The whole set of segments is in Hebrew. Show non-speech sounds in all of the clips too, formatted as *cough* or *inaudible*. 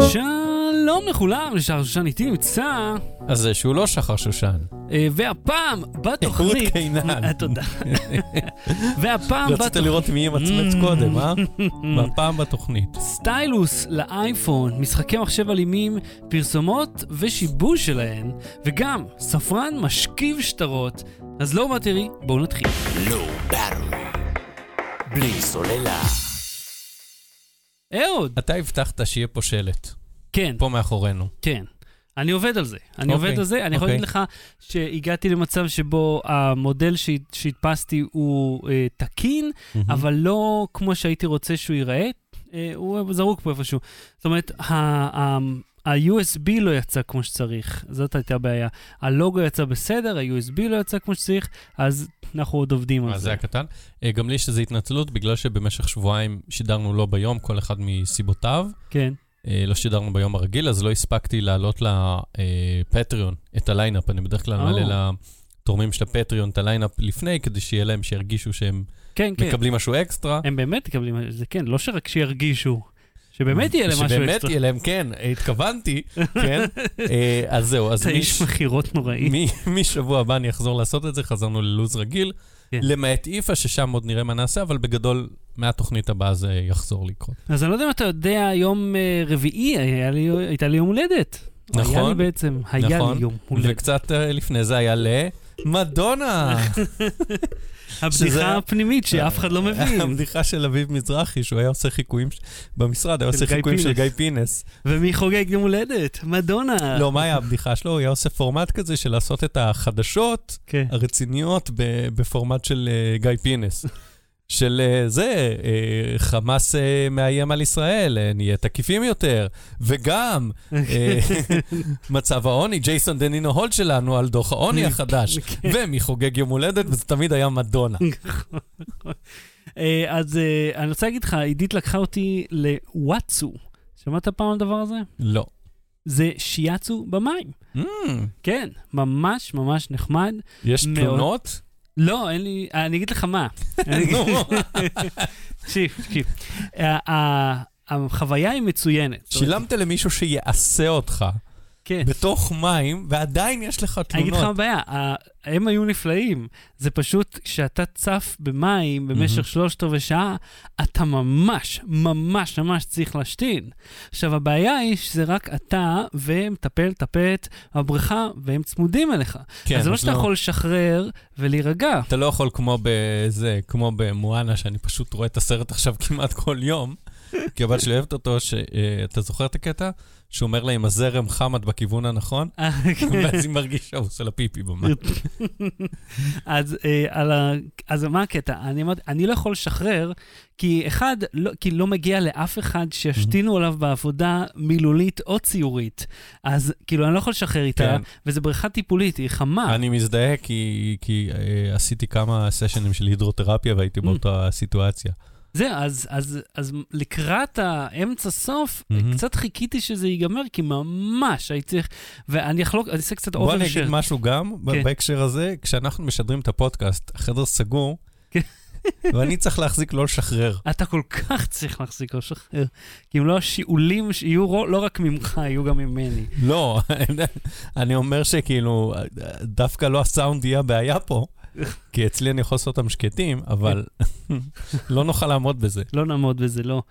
שלום לכולם, לשחר שושן איתי נמצא, אז זה שהוא לא שחר שושן. אה, והפעם בתוכנית... רות קינן. אה, תודה. *laughs* והפעם רצית לראות מי ימצמץ. קודם, אה? *laughs* והפעם בתוכנית. סטיילוס לאייפון, משחקי מחשב אלימים, פרסומות ושיבוש שלהן, וגם ספרן משכיב שטרות. אז לא באטרי, בואו נתחיל. לא באטרי. בלי סוללה. אהוד, אתה הבטחת שיהיה פה שלט, כן, פה מאחורינו. כן. אני עובד על זה. אני אוקיי, עובד על זה. אני יכול אוקיי. להגיד לך שהגעתי למצב שבו המודל שהד- שהדפסתי הוא אה, תקין, אבל לא כמו שהייתי רוצה שהוא ייראה, אה, הוא זרוק פה איפשהו. זאת אומרת, ה- ה- ה-USB לא יצא כמו שצריך, זאת הייתה הבעיה. הלוגו יצא בסדר, ה-USB לא יצא כמו שצריך, אז אנחנו עוד עובדים על אז זה זה. היה קטן. אה, גם לי יש איזו התנצלות, בגלל שבמשך שבועיים שידרנו לא ביום, כל אחד מסיבותיו. כן. אה, לא שידרנו ביום הרגיל, אז לא הספקתי להעלות ל Patreon את ה lineup. אני בדרך כלל. מעלה לתורמים של ה Patreon את ה lineup לפני, כדי שיהיה להם, שירגישו שהם כן, כן. מקבלים משהו אקסטרה. הם באמת מקבלים, זה כן, לא שרק שירגישו, שבאמת יהיה להם משהו שבאמת אקסטרה. יהיה להם, כן, התכוונתי, כן. *laughs* אה, אז זהו, אז אתה מי- איש מכירות נוראי. משבוע הבא אני אחזור לעשות את זה, חזרנו ללו"ז רגיל, כן. למעט איפה, ששם עוד נראה מה נעשה, אבל בגדול, מהתוכנית הבאה זה יחזור לקרות. אז אני לא יודע אם אתה יודע, יום אה, רביעי הייתה לי יום הולדת. היה לי נכון, בעצם, היה נכון. לי יום הולדת. וקצת אה, לפני זה היה למדונה. שזה- *laughs* הבדיחה הפנימית שאף אחד לא מבין. *laughs* הבדיחה של אביב מזרחי, שהוא היה עושה חיקויים במשרד, היה עושה חיקויים של. גיא פינס. ומי חוגג יום הולדת? מדונה. לא, מה היה הבדיחה שלו? הוא היה עושה פורמט כזה של לעשות את החדשות כן. הרציניות בפורמט של אה, גיא פינס. *laughs* של אה, זה, אה, חמאס אה, מאיים על ישראל, נהיה תקיפים יותר, וגם *laughs* מצב העוני, ג'ייסון דנינו הולד שלנו על דוח העוני *laughs* החדש, כן. ומי חוגג יום הולדת, וזה תמיד היה מדונה. *laughs* אז אני רוצה להגיד לך, עידית לקחה אותי לוואטסו. שמעת פעם על הדבר הזה? לא. זה שיאצו במים. Mm, כן, ממש ממש נחמד. יש מאוד. תלונות? לא, אין לי, אני אגיד לך מה. תקשיב, תקשיב. החוויה היא מצוינת. שילמת למישהו שיעשה אותך כן. בתוך מים, ועדיין יש לך אני אגיד לך מה תלונות. הבעיה, הם היו נפלאים. זה פשוט, כשאתה צף במים במשך מהמם. שלושת רבעי שעה, אתה ממש, ממש, ממש צריך להשתין. עכשיו, הבעיה היא שזה רק אתה ומטפל, טפט, הבריכה, והם צמודים אליך. כן, אז זה לא שאתה יכול לשחרר ולהירגע. אתה לא יכול כמו בזה, כמו במואנה, שאני פשוט רואה את הסרט עכשיו כמעט כל יום, כי הבת שלי אוהבת אותו, שאתה זוכר את הקטע? שהוא אומר לה עם הזרם חם את בכיוון הנכון, אה, *laughs* ואז היא מרגישה, הוא עושה לה פיפי במים. *laughs* אז, אה. אז מה הקטע? אני, אני לא יכול לשחרר, כי אחד, לא, כי לא מגיע לאף אחד שישתינו עליו בעבודה מילולית או ציורית. אז כאילו, אני לא יכול לשחרר איתה, כן. וזו בריכה טיפולית, היא חמה. אני מזדהה כי, כי אה, עשיתי כמה סשנים של הידרותרפיה והייתי Mm. באותה סיטואציה. זה, אז, אז, אז לקראת האמצע-סוף, מהמם. קצת חיכיתי שזה ייגמר, כי ממש הייתי צריך, ואני אחלוק, אני אעשה קצת בוא אני אגיד משהו גם כן. בהקשר הזה, כשאנחנו משדרים את הפודקאסט, החדר סגור, כן. *laughs* ואני צריך להחזיק לא לשחרר. אתה כל כך צריך להחזיק או לשחרר, כי אם לא השיעולים שיהיו לא רק ממך, יהיו גם ממני. לא, *laughs* אני אומר שכאילו, דווקא לא הסאונד יהיה הבעיה פה, כי אצלי אני יכול לעשות אותם שקטים, אבל *laughs* לא נוכל לעמוד בזה. לא נעמוד בזה, לא.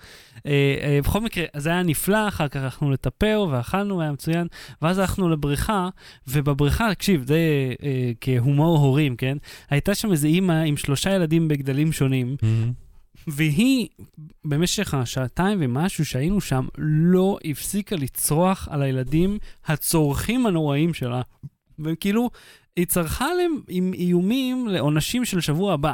אה, אה, בכל מקרה, זה היה נפלא, אחר כך הלכנו לטפר ואכלנו, היה מצוין, ואז הלכנו לבריכה, ובבריכה, תקשיב, זה אה, כהומור הורים, כן? הייתה שם איזו אימא עם שלושה ילדים בגדלים שונים, והיא, במשך השעתיים ומשהו שהיינו שם, לא הפסיקה לצרוח על הילדים הצורכים הנוראים שלה. וכאילו, היא צרחה עליהם עם איומים לעונשים של שבוע הבא.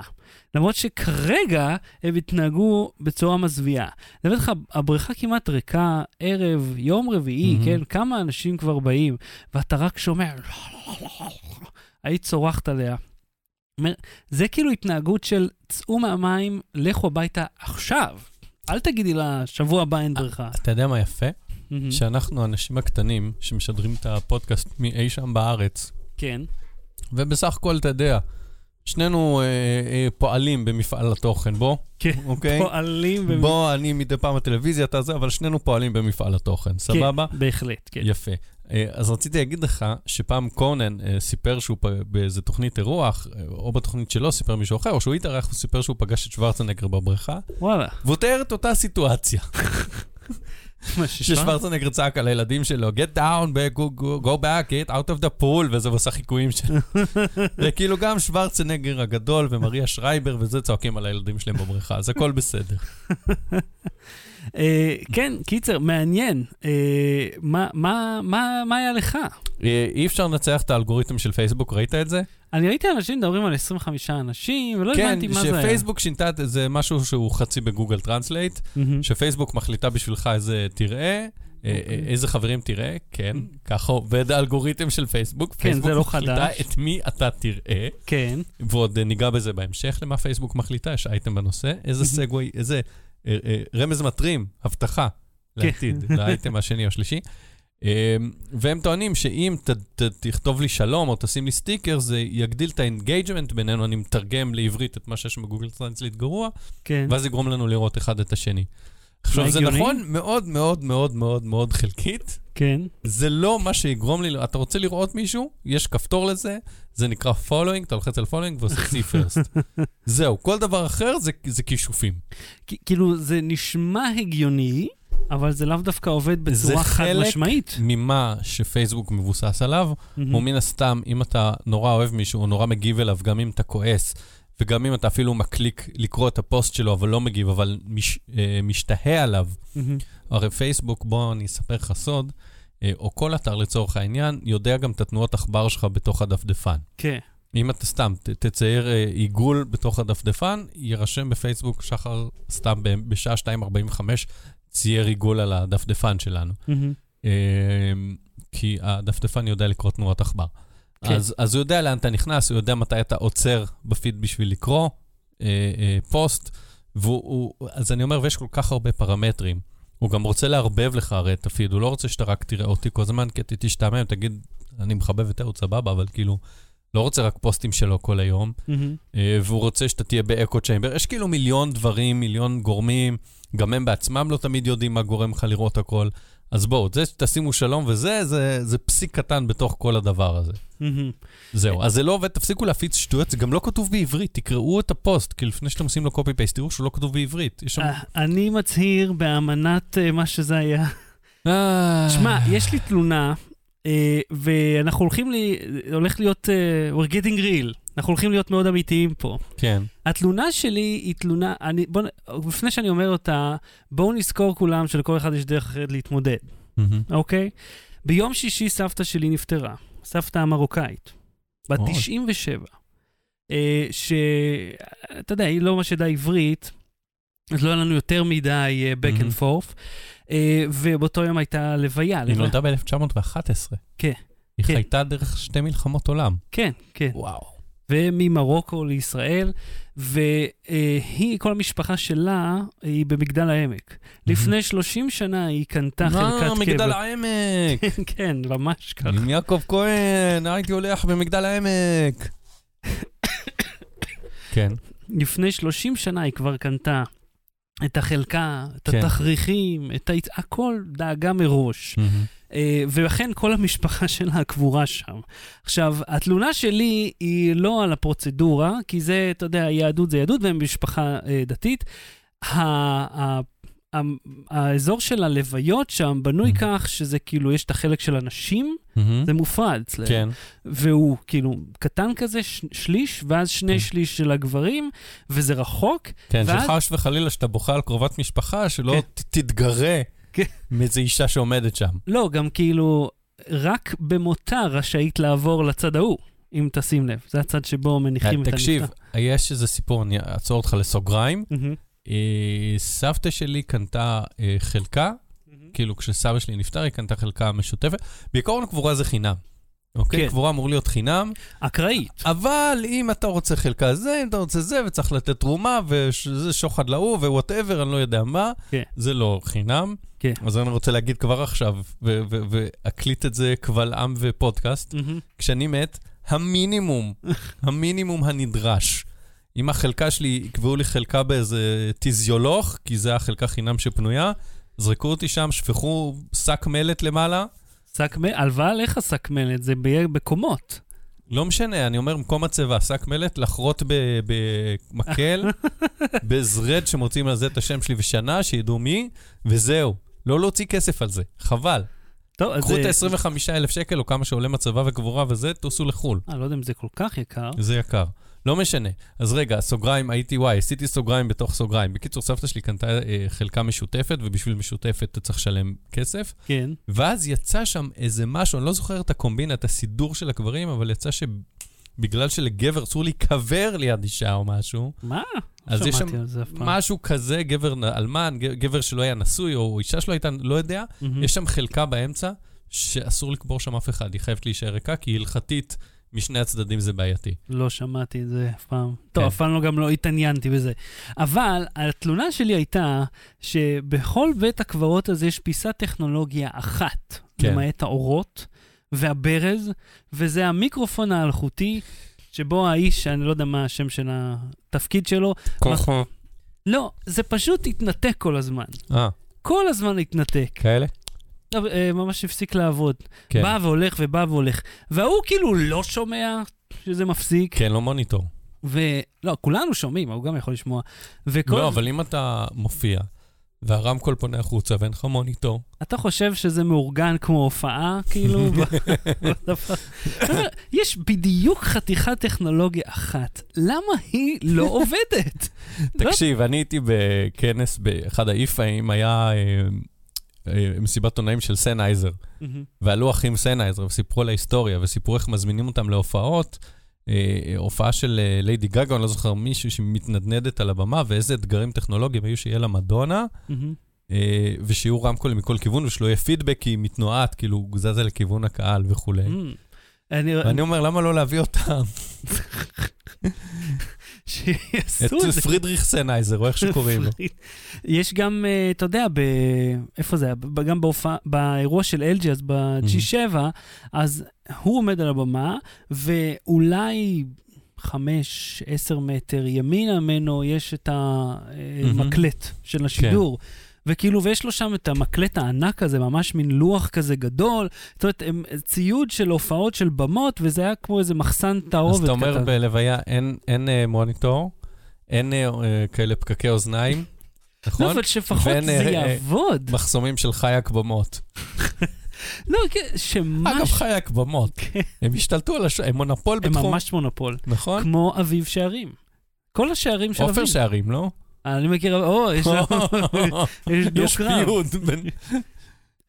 למרות שכרגע הם התנהגו בצורה מזוויעה. אני אומר לך, הבריכה כמעט ריקה, ערב, יום רביעי, מהמם. כן? כמה אנשים כבר באים, ואתה רק שומע, היית צורחת עליה. זה כאילו התנהגות של צאו מהמים, לכו הביתה עכשיו. אל תגידי לה, שבוע הבא אין בריכה. אתה יודע מה יפה? שאנחנו האנשים הקטנים שמשדרים את הפודקאסט מאי שם בארץ, כן. ובסך הכל, אתה יודע, שנינו אה, אה, פועלים במפעל התוכן, בוא. כן, אוקיי? פועלים במ- בוא, אני מדי פעם בטלוויזיה, אתה זה, אבל שנינו פועלים במפעל התוכן, סבבה? כן, בהחלט, כן. יפה. אה, אז רציתי להגיד לך שפעם קונן אה, סיפר שהוא פ- באיזה תוכנית אירוח, אה, או בתוכנית שלו סיפר מישהו אחר, או שהוא התארח, הוא סיפר שהוא פגש את שוורצנגר בבריכה, וואלה. והוא תיאר את אותה סיטואציה? *laughs* ששוורצנגר צעק על הילדים שלו, get down, go, go, go back, get out of the pool, וזה ועושה חיקויים שלו. *laughs* וכאילו גם שוורצנגר הגדול ומריה שרייבר וזה צועקים על הילדים שלהם בבריכה, אז הכל בסדר. *laughs* אה, כן, קיצר, מעניין. אה, מה- מה- מה מה היה לך? אה, אי אפשר לנצח את האלגוריתם של פייסבוק, ראית את זה? אני ראיתי אנשים מדברים על 25 אנשים, ולא כן, הבנתי מה זה היה. שפייסבוק שינתה, את- זה משהו שהוא חצי ב Google Translate, מהמם. שפייסבוק מחליטה בשבילך איזה תראה, אה, אוקיי. איזה חברים תראה, כן, ככה עובד האלגוריתם של פייסבוק. כן, זה פייסבוק לא מחליטה חדש. את מי אתה תראה, כן, ועוד ניגע בזה בהמשך, למה פייסבוק מחליטה, יש אייטם בנושא. איזה segue, איזה רמז מטרים, הבטחה כן. לעתיד, *laughs* לאייטם השני או השלישי. אה, והם טוענים שאם ת, ת, תכתוב לי שלום או תשים לי סטיקר, זה יגדיל את ה engagement בינינו, אני מתרגם לעברית את מה שיש ב Google Translate גרוע, כן. ואז יגרום לנו לראות אחד את השני. עכשיו, זה הגיוני? נכון מאוד מאוד מאוד מאוד מאוד חלקית, כן. זה לא מה שיגרום לי, אתה רוצה לראות מישהו? יש כפתור לזה, זה נקרא following, אתה לוחץ על following ועושה see first. *laughs* זהו, כל דבר אחר זה, זה כישופים. כאילו, זה נשמע הגיוני, אבל זה לאו דווקא עובד זה בצורה חד חלק משמעית. ממה שפייסבוק מבוסס עליו, מהמם. הוא מן הסתם, אם אתה נורא אוהב מישהו, או נורא מגיב אליו, גם אם אתה כועס, וגם אם אתה אפילו מקליק לקרוא את הפוסט שלו, אבל לא מגיב, אבל מש, אה, משתהה עליו, מהמם. הרי פייסבוק, בוא אני אספר לך סוד, אה, או כל אתר לצורך העניין, יודע גם את התנועות עכבר שלך בתוך הדפדפן. כן. אם אתה סתם ת, תצייר אה, עיגול בתוך הדפדפן, יירשם בפייסבוק, שחר סתם בשעה 2.45 צייר עיגול על הדפדפן שלנו. מהמם. אה, כי הדפדפן יודע לקרוא תנועות עכבר. כן. אז, אז הוא יודע לאן אתה נכנס, הוא יודע מתי אתה עוצר בפיד בשביל לקרוא אה, אה, פוסט, והוא, הוא, אז אני אומר, ויש כל כך הרבה פרמטרים. הוא גם רוצה לערבב לך הרי את הפיד, הוא לא רוצה שאתה רק תראה אותי כל הזמן, כי אתה תשתעמם, תגיד, אני מחבב את אהוד סבבה, אבל כאילו, לא רוצה רק פוסטים שלו כל היום, מהמם. אה, והוא רוצה שאתה תהיה באקו צ'יימבר. יש כאילו מיליון דברים, מיליון גורמים, גם הם בעצמם לא תמיד יודעים מה גורם לך לראות הכל. אז בואו, זה שתשימו שלום וזה, זה, זה פסיק קטן בתוך כל הדבר הזה. זהו, אז זה לא עובד, תפסיקו להפיץ שטויות, זה גם לא כתוב בעברית, תקראו את הפוסט, כי לפני שאתם עושים לו קופי פייסט, תראו שהוא לא כתוב בעברית. שם... אה, אני מצהיר באמנת אה, מה שזה היה. אה, שמע, יש לי תלונה, ואנחנו הולכים לי, הולך להיות, we're getting real. אנחנו הולכים להיות מאוד אמיתיים פה. כן. התלונה שלי היא תלונה, אני, בוא, לפני שאני אומר אותה, בואו נזכור כולם שלכל אחד יש דרך אחרת להתמודד, מהמם. אוקיי? ביום שישי סבתא שלי נפטרה, סבתא המרוקאית, בת אוי. 97, אה, שאתה יודע, היא לא ממש ידעה עברית, אז לא היה לנו יותר מדי אה, back and forth, אה, ובאותו יום הייתה לוויה. היא נולדה ב-1911. כן. היא כן. חייתה דרך שתי מלחמות עולם. כן, כן. וואו. וממרוקו לישראל, והיא, כל המשפחה שלה היא במגדל העמק. לפני 30 שנה היא קנתה חלקת אה, מגדל קבר. *laughs* העמק. כן, ממש ככה. עם יעקב כהן, הייתי הולך במגדל העמק. *coughs* כן. לפני 30 שנה היא כבר קנתה את החלקה, את כן. התכריכים, את ה... הכל דאגה מראש. אה, ולכן כל המשפחה *laughs* שלה קבורה שם. עכשיו, התלונה שלי היא לא על הפרוצדורה, כי זה, אתה יודע, יהדות זה יהדות והם משפחה אה, דתית. האזור של הלוויות שם בנוי Mhm. כך שזה כאילו, יש את החלק של הנשים, מהמם. זה מופרד אצלם. כן. והוא כאילו קטן כזה, ש- שליש, ואז שני כן. שליש של הגברים, וזה רחוק. כן, ואז- שחש וחלילה שאתה בוכה על קרובת משפחה, שלא כן. ת- תתגרה כן. מאיזו אישה שעומדת שם. לא, גם כאילו, רק במותה רשאית לעבור לצד ההוא, אם תשים לב. זה הצד שבו מניחים את הנפטר. תקשיב, יש איזה סיפור, אני אעצור אותך לסוגריים. מהמם. אה, סבתא שלי קנתה אה, חלקה, כאילו כשסבא שלי נפטר, היא קנתה חלקה משותפת. בעיקרון קבורה זה חינם. אוקיי? כן. קבורה אמור להיות חינם, אקראית. אבל אם אתה רוצה חלקה זה, אם אתה רוצה זה, וצריך לתת תרומה, וזה שוחד להוא, ו whatever, אני לא יודע מה, כן. זה לא חינם. כן. אז אני רוצה להגיד כבר עכשיו, ואקליט את זה קבל עם ופודקאסט, מהמם. כשאני מת, המינימום, *laughs* המינימום הנדרש אם החלקה שלי, יקבעו לי חלקה באיזה טיזיולוך, כי זה החלקה חינם שפנויה, זרקו אותי שם, שפכו שק מלט למעלה. שק מלט, הלוואה עליך שק מלט, זה בקומות. לא משנה, אני אומר, במקום הצבע, שק מלט, לחרוט במקל, *laughs* בזרד שמוצאים על זה את השם שלי ושנה, שידעו מי, וזהו. לא להוציא כסף על זה, חבל. טוב, אז קחו את זה... ה-25,000 שקל, או כמה שעולה מצבה וקבורה וזה, טוסו לחו"ל. אה, לא יודע אם זה כל כך יקר. זה יקר. לא משנה. אז רגע, סוגריים, הייתי, וואי, עשיתי סוגריים בתוך סוגריים. בקיצור, סבתא שלי קנתה אה, חלקה משותפת, ובשביל משותפת אתה צריך לשלם כסף. כן. ואז יצא שם איזה משהו, אני לא זוכר את הקומבינה, את הסידור של הקברים, אבל יצא שבגלל שלגבר אסור להיקבר ליד אישה או משהו, מה? אז יש שם. משהו כזה, גבר אלמן, גבר שלא היה נשוי, או אישה שלא הייתה, לא יודע, מהמם. יש שם חלקה באמצע, שאסור לקבור שם אף אחד, היא חייבת להישאר ריקה, כי הלכתית, משני הצדדים זה בעייתי. לא שמעתי את זה אף פעם. טוב, כן. אף פעם לא גם לא התעניינתי בזה. אבל התלונה שלי הייתה שבכל בית הקברות הזה יש פיסת טכנולוגיה אחת, כן. למעט האורות והברז, וזה המיקרופון האלחוטי, שבו האיש, אני לא יודע מה השם של התפקיד שלו, כוחו. לא, זה פשוט התנתק כל הזמן. אה, כל הזמן התנתק. כאלה? לא, אה, ממש הפסיק לעבוד. כן. בא והולך ובא והולך. וההוא כאילו לא שומע שזה מפסיק. כן, לא מוניטור. ולא, כולנו שומעים, הוא גם יכול לשמוע. וכל... לא, אבל אם אתה מופיע, והרמקול פונה החוצה ואין לך מוניטור, אתה חושב שזה מאורגן כמו הופעה, כאילו? *laughs* יש בדיוק חתיכת טכנולוגיה אחת, למה היא לא *laughs* עובדת? תקשיב, אני הייתי בכנס באחד ה IFA ים, היה אה, אה, מסיבת עיתונאים של Sennheiser, ועלו אחים Sennheiser וסיפרו על ההיסטוריה, וסיפרו איך מזמינים אותם להופעות. אה, הופעה של אה, ליידי גגה, אני לא זוכר מישהו שמתנדנדת על הבמה, ואיזה אתגרים טכנולוגיים היו שיהיה לה מדונה, אה, ושיהיו רמקולים מכל כיוון, ושלא יהיה פידבק, כי היא מתנועת, כאילו, זזה לכיוון הקהל וכולי. אני... ואני אומר, למה לא להביא אותם? *laughs* שיעשו את את זה. פרידריך סנאייזר, או איך שקוראים לו. *laughs* יש גם, אה, אתה יודע, ב... איפה זה היה? גם בהופעה, באירוע של אלג'י, אז ב-G7, אז הוא עומד על הבמה, ואולי חמש, עשר מטר ימינה ממנו יש את המקלט של השידור. וכאילו, ויש לו שם את המקלט הענק הזה, ממש מין לוח כזה גדול. זאת אומרת, הם- ציוד של הופעות של במות, וזה היה כמו איזה מחסן תערובת אז אתה אומר קטן. בלוויה, אין- אין אה, מוניטור, אין אה, אה, כאלה פקקי אוזניים, *laughs* לא, נכון? אבל לפחות ואין, זה אה, אה, יעבוד. מחסומים של חייק במות. *laughs* לא, כן, שמה... אגב, חייק במות. הם השתלטו על הש... הם מונופול הם בתחום, ממש מונופול. נכון? כמו אביב שערים. כל השערים של אביב. עופר שערים, לא? אני מכיר, או, יש לנו, *laughs* יש דו יש קרב. פיוד בין...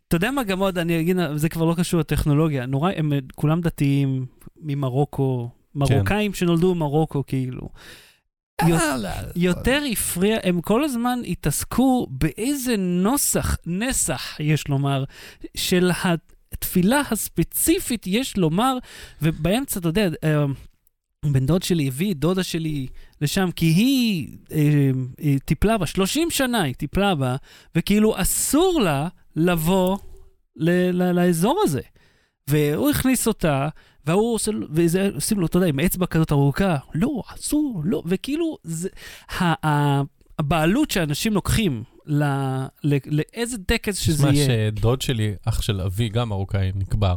אתה יודע מה גם עוד, אני אגיד, זה כבר לא קשור לטכנולוגיה. נורא, הם אה, כולם דתיים ממרוקו, מרוקאים שנולדו במרוקו, כאילו. יותר הפריע, הם כל הזמן התעסקו באיזה נוסח, נסח, יש לומר, של התפילה הספציפית, יש לומר, ובאמצע, אתה יודע, אה, בן דוד שלי הביא את דודה שלי לשם, כי היא אה, אה, טיפלה בה, 30 שנה היא טיפלה בה, וכאילו אסור לה לבוא ל- ל- לאזור הזה. והוא הכניס אותה, והוא עושה, וזה, עושים לו, אתה יודע, עם אצבע כזאת ארוכה, לא, אסור, לא, וכאילו, זה, ה, ה, הבעלות שאנשים לוקחים ל, ל, לאיזה טקס שזה תשמע יהיה. שדוד שלי, אח של אבי, גם מרוקאי, נקבר.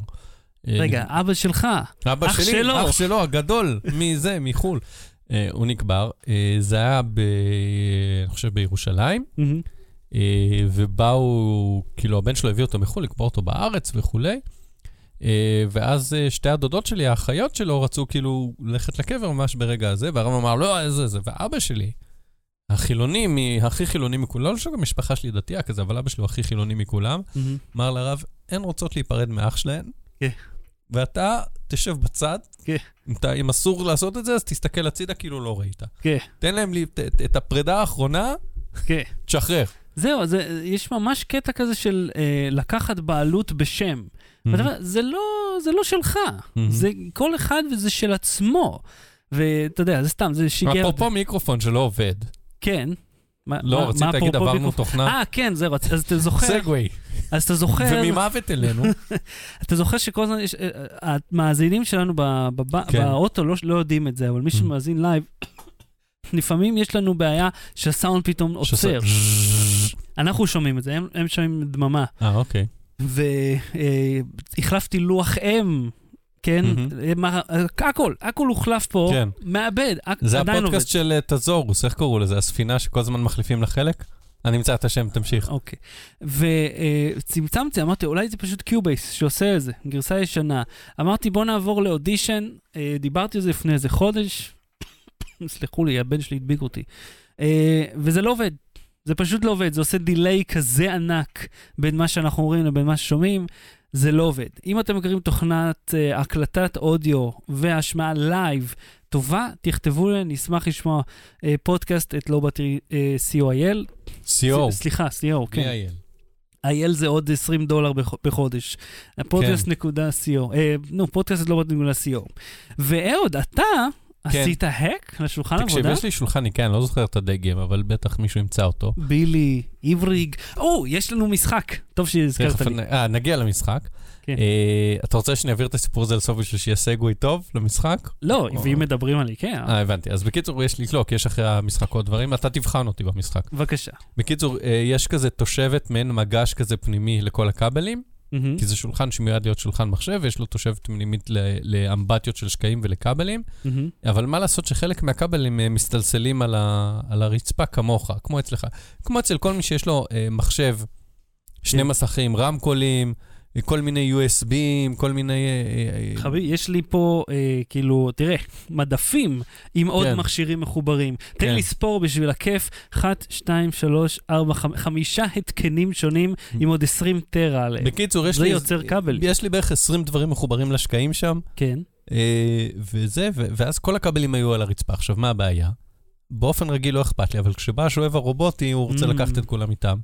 אה, רגע, אבא שלך, אבא אח שלי, שלו. אח שלו הגדול, מזה, מחו"ל. אה, הוא נקבר. אה, זה היה, ב... אני חושב, בירושלים, אה, ובאו, כאילו, הבן שלו הביא אותו מחו"ל, לקבור אותו בארץ וכולי. אה, ואז אה, שתי הדודות שלי, האחיות שלו, רצו כאילו ללכת לקבר ממש ברגע הזה, והרב אמר, לא, איזה זה. ואבא שלי, החילוני, מ- הכי חילוני מכולם, לא שגם המשפחה שלי דתייה כזה, אבל אבא שלי הוא הכי חילוני מכולם, מהמם. אמר לרב, הן רוצות להיפרד מאח שלהן, כן. ואתה תשב בצד, כן. אם, אתה, אם אסור לעשות את זה, אז תסתכל הצידה כאילו לא ראית. כן, תן להם לי, את, את הפרידה האחרונה, כן. תשחרר. זהו, זה, יש ממש קטע כזה של אה, לקחת בעלות בשם. ואתה אומר, זה לא, זה לא שלך, מהמם. זה כל אחד וזה של עצמו. ואתה יודע, זה סתם, זה שיגר... אפרופו מיקרופון שלא עובד. כן. לא, רציתי להגיד, עברנו? תוכנה. אה, כן, זהו, אז אתה זוכר, סגווי. אז אתה זוכר, וממוות אלינו. *laughs* אתה זוכר שכל הזמן יש, אה, אה, המאזינים שלנו כן. באוטו לא לא יודעים את זה, אבל מי Mm. שמאזין live, *coughs* לפעמים יש לנו בעיה שהסאונד פתאום עוצר. *laughs* אנחנו שומעים את זה, הם, הם שומעים דממה. אה, אוקיי. והחלפתי לוח אם, כן? מהמם. מה- הכל, הכל הוחלף פה, כן. מעבד, זה עדיין עובד. הפודקאסט של אה, תזאוס, איך קראו לזה? הספינה שכל הזמן מחליפים לה חלק? אני אמצא את השם, תמשיך. אוקיי. וצמצמתי, אמרתי, אולי זה פשוט Cubase שעושה את זה, גרסה ישנה. אמרתי, בוא נעבור לאודישן, אה, דיברתי על זה לפני איזה חודש, *coughs* סלחו לי, הבן שלי הדביק אותי. אה, וזה לא עובד. זה פשוט לא עובד, זה עושה delay כזה ענק בין מה שאנחנו אומרים לבין מה ששומעים, זה לא עובד. אם אתם מכירים תוכנת אה, הקלטת אודיו והשמעה live טובה, תכתבו לי, נשמח לשמוע אה, podcast at Low Battery אה, co.il. CO. ס- סליחה, co, כן. אייל? זה עוד 20 דולר בח- בחודש. פודקאסט.co, אה, נו, פודקאסט לא נקודה co. ואהוד, אתה כן. עשית האק לשולחן תקשיב, עבודה? יש לי שולחן איקאה, אני לא זוכר את הדגם, אבל בטח מישהו ימצא אותו. בילי, עבריג, או, יש לנו משחק. טוב שהזכרת לי. אה, נגיע למשחק. כן. אה, אתה רוצה שאני אעביר את הסיפור הזה לסוף בשביל שיהיה סגווי טוב למשחק? לא, או- ואם מדברים על איקאה, אה, הבנתי. אז בקיצור, יש לי, לא, כי יש אחרי המשחק עוד דברים, אתה תבחן אותי במשחק. בבקשה. בקיצור, אה, יש כזה תושבת, מעין מגש כזה פנימי לכל הכבלים, מהמם, כי זה שולחן שמיועד להיות שולחן מחשב, ויש לו תושבת פנימית לאמבטיות של שקעים ולכבלים, מהמם. אבל מה לעשות שחלק מהכבלים אה, מסתלסלים על, ה, על הרצפה כמוך, כמו אצלך. כמו אצל כל מי שיש לו אה, מחשב, שני כן. מסכים, רמקולים, כל מיני USBים, כל מיני... אה, אה, חביבי, יש לי פה, אה, כאילו, תראה, מדפים עם עוד כן. מכשירים מחוברים. תן כן. לי לספור בשביל הכיף, 1, 2, 3, 4, 5, חמישה התקנים שונים עם עוד 20 טרה עליהם. בקיצור, יש זה לי... יוצר כבל. יש לי בערך 20 דברים מחוברים לשקעים שם, כן. אה, וזה, ו- ואז כל הכבלים היו על הרצפה. עכשיו, מה הבעיה? באופן רגיל לא אכפת לי, אבל כשבא השואב הרובוטי, הוא רוצה Mm. לקחת את כולם איתם.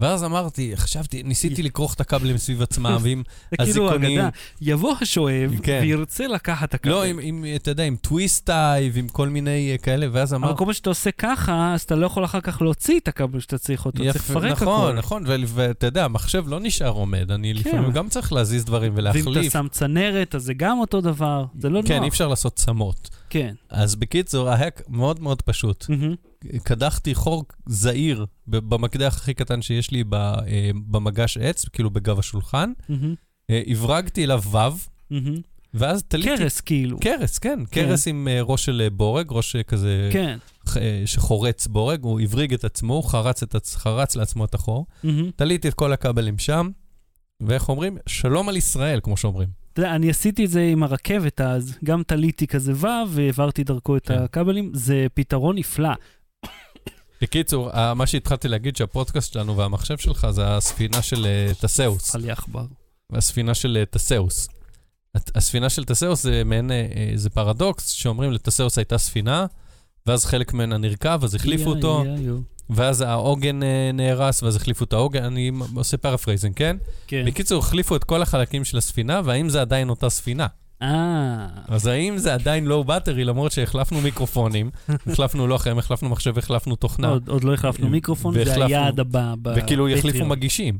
ואז אמרתי, חשבתי, ניסיתי לכרוך את הכבלים סביב עצמם, *laughs* ועם... זה כאילו הזיכונים- אגדה. יבוא השואב כן. וירצה לקחת את הכבל. לא, עם, עם, אתה יודע, עם twist tie, עם כל מיני אה, כאלה, ואז אבל אמרתי... כל פעם שאתה עושה ככה, אז אתה לא יכול אחר כך להוציא את הכבל שאתה צריך אותו, צריך יפה, לפרק נכון, הכל. נכון, ו- ואתה יודע, המחשב לא נשאר עומד, אני כן. לפעמים גם צריך להזיז דברים ואם אתה ולהחליף. שם צנרת, אז זה גם אותו דבר. זה לא נוח. כן, אי אפשר לעשות צמות. כן. אז בקיצור, ה hack מאוד מאוד פשוט. מהמם. קדחתי חור זעיר במקדח הכי קטן שיש לי אה, במגש עץ, כאילו בגב השולחן. אה, הברגתי אליו וו. ואז תליתי... קרס כאילו. קרס, כן. קרס עם אה, ראש של בורג, ראש כזה כן. שחורץ בורג, הוא הבריג את עצמו, הוא חרץ, את, חרץ לעצמו את החור. מהמם. תליתי את כל הכבלים שם, ואיך אומרים? שלום על ישראל, כמו שאומרים. אתה יודע, אני עשיתי את זה עם הרכבת אז, גם תליתי כזה ו' והעברתי דרכו את כן. הכבלים, זה פתרון נפלא. בקיצור, אה, מה שהתחלתי להגיד שהפודקאסט שלנו והמחשב שלך זה הספינה של אה, תסאוס. על יחבר. הספינה של אה, תסאוס. הספינה של תסאוס זה מעין, זה פרדוקס שאומרים לתסאוס הייתה ספינה, ואז חלק ממנה נרקב, אז החליפו אותו, ואז העוגן נהרס, ואז החליפו את העוגן, אני עושה paraphrasing, כן? כן. בקיצור, החליפו את כל החלקים של הספינה, והאם זה עדיין אותה ספינה? אה, אז האם זה עדיין Low Battery, למרות שהחלפנו מיקרופונים, *laughs* החלפנו לוח אם, החלפנו מחשב, החלפנו תוכנה, עוד עוד לא החלפנו מיקרופון, זה והחלפנו- היעד הבא. ב- וכאילו יחליפו. מגישים.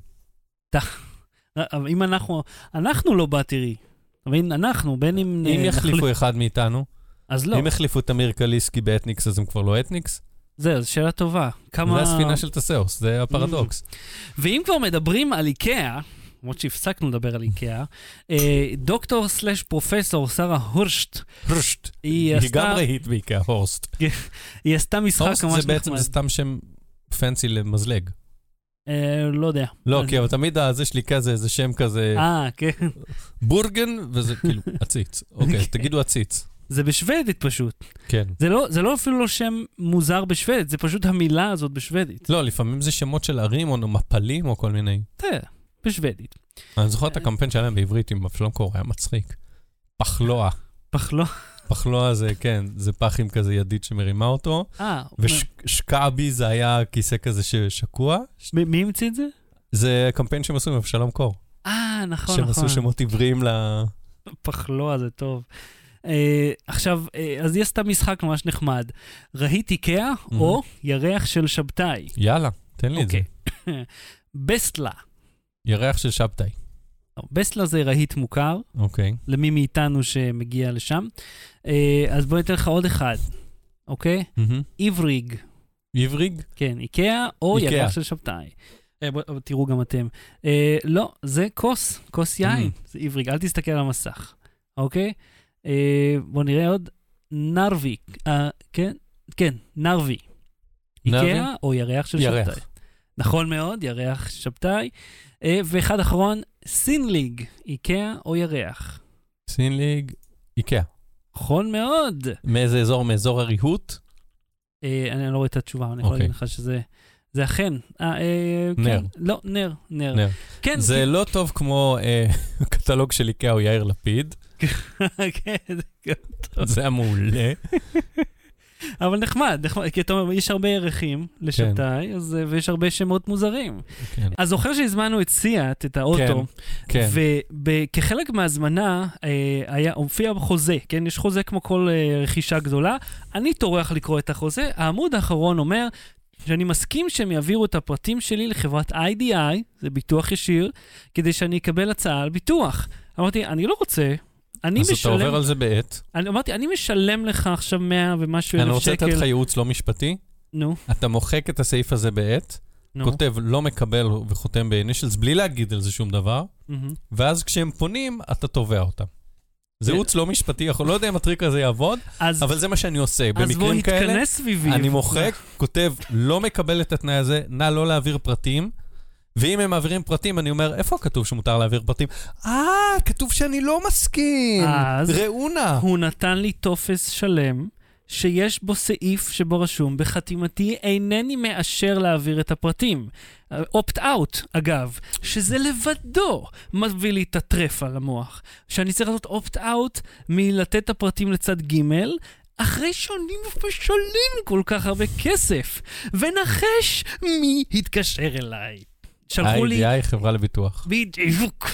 אם אנחנו, אנחנו לא באטרי. אתה מבין? אנחנו, בין אם... אם יחליפו אחד מאיתנו, אז לא. אם יחליפו את אמיר קליסקי באתניקס, אז הם כבר לא אתניקס? זהו, זו שאלה טובה. כמה... זה הספינה של תסאוס, זה הפרדוקס. ואם כבר מדברים על איקאה, למרות שהפסקנו לדבר על איקאה, אה, דוקטור סלאש פרופסור שרה הורשט, הורשט. היא היא עשתה, גם ראית בעיקר, הורסט. *laughs* היא עשתה משחק הורסט ממש זה בעצם, נחמד. זה סתם שם פנסי למזלג. אה, לא יודע. לא, כי אבל תמיד הזה שלי כזה, זה שם כזה, אה, כן. בורגן, וזה *laughs* כאילו עציץ. אוקיי, תגידו עציץ. זה בשוודית פשוט. כן. זה לא, זה לא אפילו לא שם מוזר בשוודית, זה פשוט המילה הזאת בשוודית. לא, לפעמים זה שמות של ערים או מפלים או כל מיני. תראה, בשוודית. אני זוכר את הקמפיין שלהם בעברית עם אבשלום קור, היה מצחיק. פחלוע. פחלו. פחלוע זה, כן, זה פח עם כזה ידית שמרימה אותו, אה, ושקעבי זה היה כיסא כזה ששקוע. מי המציא את זה? זה קמפיין שהם עשו עם אבשלום קור. אה, נכון, שהם נכון. עשו שמות עבריים ל... פחלוע זה טוב. Uh, עכשיו, uh, אז היא עשתה משחק ממש נחמד. ראית איקאה או ירח של שבתאי. יאללה, תן לי את זה. אוקיי. *coughs* בסטלה. ירח של שבתאי. בסטלה זה רהיט מוכר, אוקיי. למי מאיתנו שמגיע לשם. Uh, אז בוא ניתן לך עוד אחד. אוקיי? מהמם. איבריג, איבריג? כן, איקאה או איקאה. ירח של שבתאי. אה, תראו גם אתם. אה, לא, זה כוס, כוס יין. זה איבריג, אל תסתכל על המסך, אוקיי? אה, בוא נראה עוד. נרווי, אה, כן, כן, נרווי. איקאה או ירח של. שבתאי. נכון מאוד, ירח שבתאי. אה, ואחד אחרון, סינליג, איקאה או ירח. סינליג, איקאה. נכון מאוד. מאיזה אזור? מאזור הריהוט? אה, אני לא רואה את התשובה, אני יכול אוקיי. להגיד לך שזה... זה אכן. אה, אה, נר. כן, לא, נר, נר. נר. כן, זה לא טוב כמו אה, *laughs* קטלוג של איקאה או יאיר לפיד, *laughs* כן, זה גם טוב. זה היה מעולה. אבל נחמד, נחמד, כי אתה אומר, יש הרבה ירחים לשבתאי, אז, אה, ויש הרבה שמות מוזרים. כן, אז זוכר שהזמנו את סיאט, את האוטו, כן. וכחלק מההזמנה אה, היה, הופיע בחוזה, כן? יש חוזה כמו כל אה, רכישה גדולה. אני טורח לקרוא את החוזה, העמוד האחרון אומר שאני מסכים שהם יעבירו את הפרטים שלי לחברת IDI, זה ביטוח ישיר, כדי שאני אקבל הצעה על ביטוח. אמרתי, אני לא רוצה, אני אז אתה משלם... עובר על זה בעט. אני אמרתי, אני משלם לך עכשיו 100 ומשהו אני אלף רוצה לתת שקל. לך ייעוץ לא משפטי. נו, אתה מוחק את הסעיף הזה בעט, נו. כותב לא מקבל וחותם באינישלס בלי להגיד על זה שום דבר. ואז כשהם פונים, אתה תובע אותם. זה. ייעוץ לא משפטי, יכול לא יודע אם הטריק הזה יעבוד, אז, אבל זה מה שאני עושה. אז במקרים כאלה. אני מוחק, כותב לא מקבל את התנאי הזה, נא לא להעביר פרטים. ואם הם מעבירים פרטים, אני אומר, איפה כתוב שמותר להעביר פרטים? אה, כתוב שאני לא מסכים. אז- ראו נא. הוא נתן לי טופס שלם, שיש בו סעיף שבו רשום, בחתימתי אינני מאשר להעביר את הפרטים. אופט-אאוט, אגב, שזה לבדו מביא לי את הטרף על המוח. שאני צריך לעשות אופט-אאוט מלתת את הפרטים לצד ג', אחרי שאני משלם כל כך הרבה כסף. ונחש מי התקשר אליי. שלחו לי... ה-IDI חברה לביטוח. בדיוק.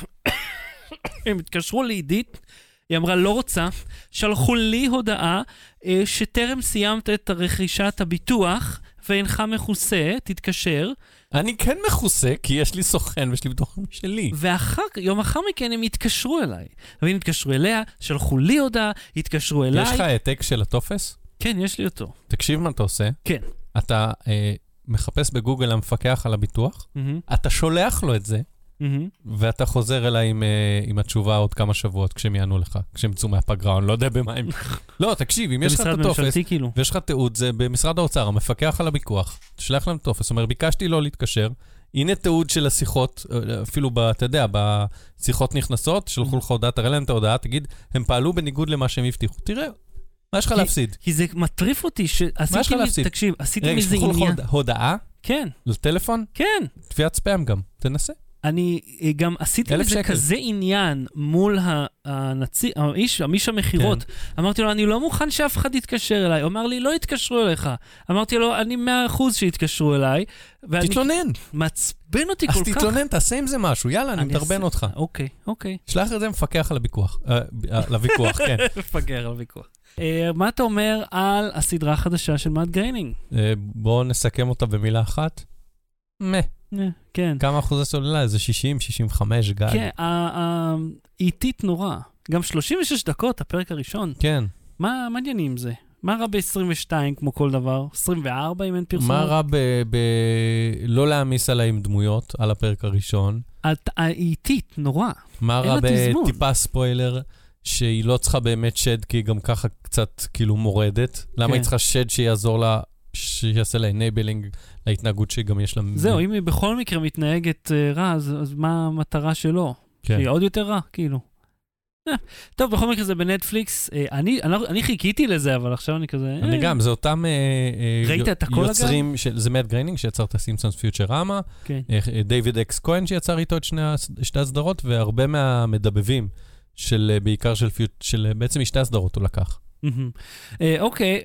*coughs* הם התקשרו לעידית, היא אמרה לא רוצה, שלחו לי הודעה אה, שטרם סיימת את רכישת הביטוח ואינך מכוסה, תתקשר, אני כן מכוסה, כי יש לי סוכן ויש לי ביטוח משלי. ואחר יום אחר מכן הם התקשרו אליי. והם התקשרו אליה, שלחו לי הודעה, התקשרו אליי. יש לך העתק של הטופס? כן, יש לי אותו. תקשיב מה אתה עושה. כן. אתה אה, מחפש בגוגל המפקח על הביטוח, מהמם, אתה שולח לו את זה, מהמם. ואתה חוזר אליי עם, אה, עם התשובה עוד כמה שבועות כשהם יענו לך, כשהם יצאו מהפגרה, אני לא יודע במה הם... *laughs* לא, תקשיב, אם יש לך את הטופס, כאילו. ויש לך תיעוד, זה במשרד האוצר, המפקח על הפיקוח, תשלח להם טופס, אומר, ביקשתי לא להתקשר, הנה תיעוד של השיחות, אה, אפילו, ב, אתה יודע, בשיחות נכנסות, שלחו לך הודעה, תראה להם את ההודעה, תגיד, הם פעלו בניגוד למה שהם הבטיחו. תראה, מה יש לך להפסיד? כי זה מטריף אותי מה יש לך שעשיתי, להפסיד? תקשיב, עשיתי רגע, מזה שלחו לך עניין. הוד- הודעה כן, לטלפון? כן. תביעת ספאם גם, תנסה. אני אה, גם עשיתי מזה שקל. כזה עניין מול הנציג, האיש, איש המכירות. כן. אמרתי לו, אני לא מוכן שאף אחד יתקשר אליי. הוא אמר לי, לא יתקשרו אליך. אמרתי לו, אני מאה אחוז שיתקשרו אליי. ואני תתלונן, מעצבן אותי אז כל כך. תתלונן, תעשה עם זה משהו, יאללה, אני מדרבן אותך. אוקיי, אוקיי. שלח את זה מפקח על הוויכוח, אה, אה, לוויכוח, כן. *laughs* מפגר על הוויכוח. מה אתה אומר על הסדרה החדשה של מאט גריינינג? בואו נסכם אותה במילה אחת. מה, כן. כמה אחוזי סוללה? איזה 60, 65 גג. כן, איטית נורא. גם 36 דקות, הפרק הראשון. כן. מה העניינים עם זה? מה רע ב-22 כמו כל דבר? 24 אם אין פרסומות? מה רע ב... לא להעמיס עליי עם דמויות על הפרק הראשון? את- איטית, נורא. מה רע. בטיפה ספוילר? שהיא לא צריכה באמת שד, כי היא גם ככה קצת כאילו מורדת. למה כן. היא צריכה שד שיעזור לה, שיעשה לה enabling להתנהגות שגם יש לה... זהו, אם היא בכל מקרה מתנהגת אה, רע, אז אז מה המטרה שלו? כן. שהיא עוד יותר רע, כאילו. אה, טוב, בכל מקרה זה בנטפליקס. אה, אני אני לא- אני חיכיתי לזה, אבל עכשיו אני כזה... אני גם, זה אותם ראית את הכל, יוצרים, של, זה מאט גריינינג שיצר את הסימפסונס פיוטרמה, כן. דיוויד אקס כהן שיצר איתו את שני, שתי הסדרות, והרבה מהמדבבים של, בעיקר של, של בעצם משתי הסדרות הוא לקח. מהמם. אה, אוקיי,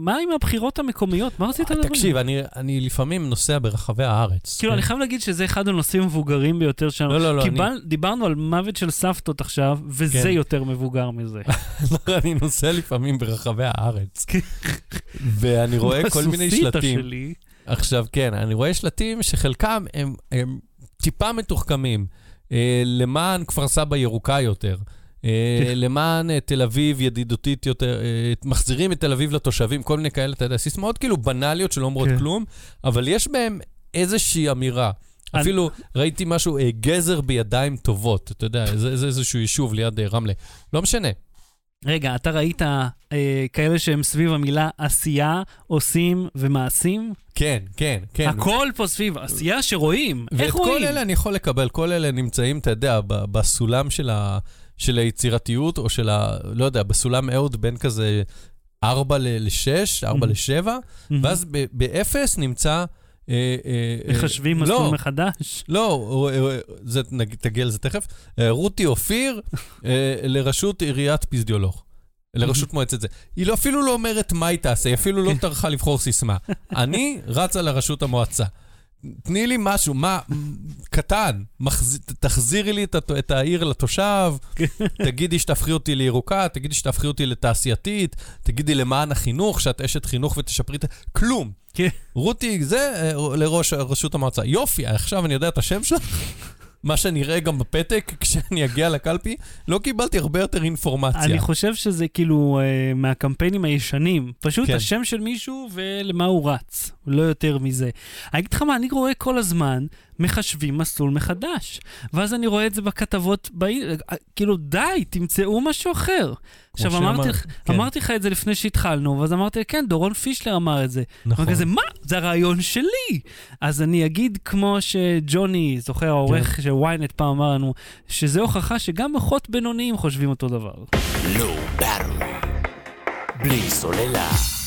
ומה עם הבחירות המקומיות? מה רצית לדבר? תקשיב, אני, אני לפעמים נוסע ברחבי הארץ. כאילו, כן? אני חייב להגיד שזה אחד הנושאים המבוגרים ביותר שלנו. לא, לא, לא, אני, קיבל, דיברנו על מוות של סבתות עכשיו, וזה כן. יותר מבוגר מזה. *laughs* לא, אני נוסע לפעמים ברחבי הארץ. ואני רואה כל מיני שלטים. שלי. עכשיו, כן, אני רואה שלטים שחלקם הם, הם טיפה מתוחכמים, אה, למען כפר סבא ירוקה יותר. אה, כן. למען אה, תל אביב ידידותית יותר, אה, מחזירים את תל אביב לתושבים, כל מיני כאלה, אתה יודע, סיסמאות כאילו בנאליות שלא אומרות כן. כלום, אבל יש בהן איזושהי אמירה. אפילו ראיתי משהו, גזר בידיים טובות, אתה יודע, זה איזשהו יישוב ליד רמלה. לא משנה. רגע, אתה ראית אה, כאלה שהם סביב המילה עשייה, עושים ומעשים? כן, כן, כן. הכל פה סביב עשייה שרואים. ואת איך כל רואים? אלה אני יכול לקבל, כל אלה נמצאים, אתה יודע, בסולם של, ה, של היצירתיות, או של ה... לא יודע, בסולם אהוד בין כזה 4 ל-6, 4 Mhm. ל-7, מהמם. ואז ב- באפס נמצא... אה, אה, אה, חשבים לא, מסלול מחדש? לא, זה, תגיע לזה תכף. רותי אופיר *laughs* לראשות עיריית פזדיולוך. לראשות מועצת זה. היא לא, אפילו לא אומרת מה היא תעשה, היא אפילו לא טרחה לבחור סיסמה. *laughs* אני רצה לראשות המועצה. תני לי משהו, מה, קטן, מחז... תחזירי לי את, את העיר לתושב, *laughs* תגידי שתהפכי אותי לירוקה, תגידי שתהפכי אותי לתעשייתית, תגידי למען החינוך, שאת אשת חינוך ותשפרי את... כלום. כן. רותי, זה אה, לראש רשות המועצה. יופי, עכשיו אני יודע את השם שלך? מה שאני אראה גם בפתק *laughs* כשאני אגיע לקלפי, לא קיבלתי הרבה יותר אינפורמציה. אני חושב שזה כאילו אה, מהקמפיינים הישנים. פשוט כן. השם של מישהו ולמה הוא רץ, לא יותר מזה. אני אגיד לך מה, אני רואה כל הזמן מחשבים מסלול מחדש. ואז אני רואה את זה בכתבות, אה, כאילו די, תמצאו משהו אחר. עכשיו אמרתי לך, כן. אמרתי לך את זה לפני שהתחלנו, ואז אמרתי, כן, דורון פישלר אמר את זה. נכון. וכזה, מה? זה הרעיון שלי. אז אני אגיד כמו שג'וני, זוכר, העורך כן. של ynet פעם אמר לנו, שזה הוכחה שגם מוחות בינוניים חושבים אותו דבר. Battery. בלי סוללה.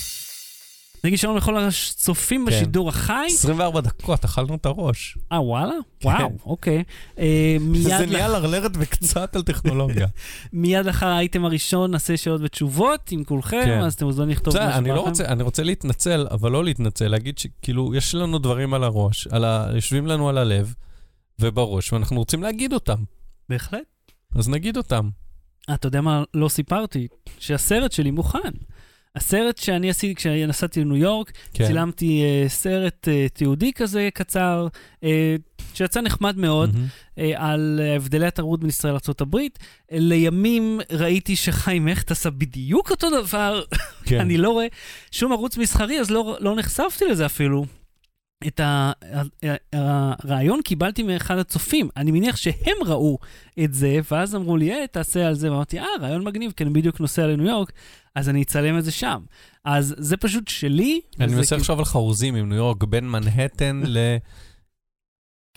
נגיד שלום לכל הצופים כן. בשידור החי. 24 דקות, אכלנו את הראש. אה, וואלה? כן. וואו, אוקיי. אה, מיד זה לח- נהיה לרלרת וקצת על טכנולוגיה. *laughs* מיד לאחר האייטם הראשון נעשה שאלות ותשובות עם כולכם, כן. אז אתם מוזמנים לכתוב בסדר, מה אני שבא לא. רוצה, אני רוצה להתנצל, אבל לא להתנצל, להגיד שכאילו, יש לנו דברים על הראש, על ה... יושבים לנו על הלב ובראש, ואנחנו רוצים להגיד אותם. בהחלט. אז נגיד אותם. אה, אתה יודע מה לא סיפרתי? שהסרט שלי מוכן. הסרט שאני עשיתי כשנסעתי לניו יורק, כן. צילמתי אה, סרט אה, תיעודי כזה קצר, אה, שיצא נחמד מאוד, מהמם. אה, על הבדלי התרבות בין ישראל לארה"ב. אה, לימים ראיתי שחיים הכט עשה בדיוק אותו דבר, כן. *laughs* אני לא רואה שום ערוץ מסחרי, אז לא, לא נחשפתי לזה אפילו. את הרעיון קיבלתי מאחד הצופים, אני מניח שהם ראו את זה, ואז אמרו לי, אה, תעשה על זה, ואמרתי, אה, רעיון מגניב, כי אני בדיוק נוסע לניו יורק, אז אני אצלם את זה שם. אז זה פשוט שלי, אני מנסה כאילו לחשוב על חרוזים עם ניו יורק, בין מנהטן *laughs* ל...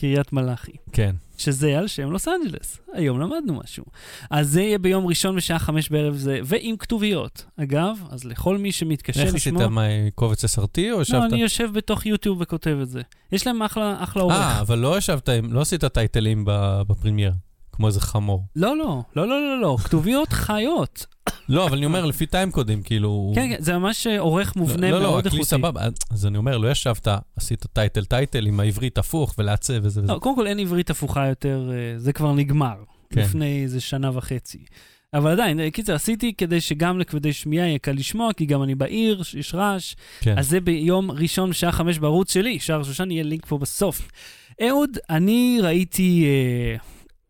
קריית מלאכי, כן. שזה על שם לוס אנג'לס. היום למדנו משהו. אז זה יהיה ביום ראשון בשעה חמש בערב, זה, ועם כתוביות. אגב, אז לכל מי שמתקשה איך עשית, לשמוע... מה, קובץ SRT או לא, ישבת? אני יושב בתוך יוטיוב וכותב את זה. יש להם אחלה, אחלה עורך. אה, אבל לא ישבת, לא עשית טייטלים ב- בפרמייר, כמו איזה חמור. לא, לא, לא, לא, לא, לא, כתוביות חיות. לא, אבל אני אומר, לפי טיים קודים, כאילו... כן, כן, זה ממש עורך מובנה לא, לא, מאוד הכלי איכותי. סבבה. אז אני אומר, לא ישבת, עשית טייטל טייטל עם העברית הפוך ולעצב וזה וזה. לא, קודם כל אין עברית הפוכה יותר, אה, זה כבר נגמר. כן. לפני איזה שנה וחצי. אבל עדיין, אה, קיצר, עשיתי כדי שגם לכבדי שמיעה יהיה קל לשמוע, כי גם אני בעיר, יש רעש. כן. אז זה ביום ראשון בשעה חמש בערוץ שלי, שער שושן יהיה לינק פה בסוף. אהוד, אני ראיתי אה,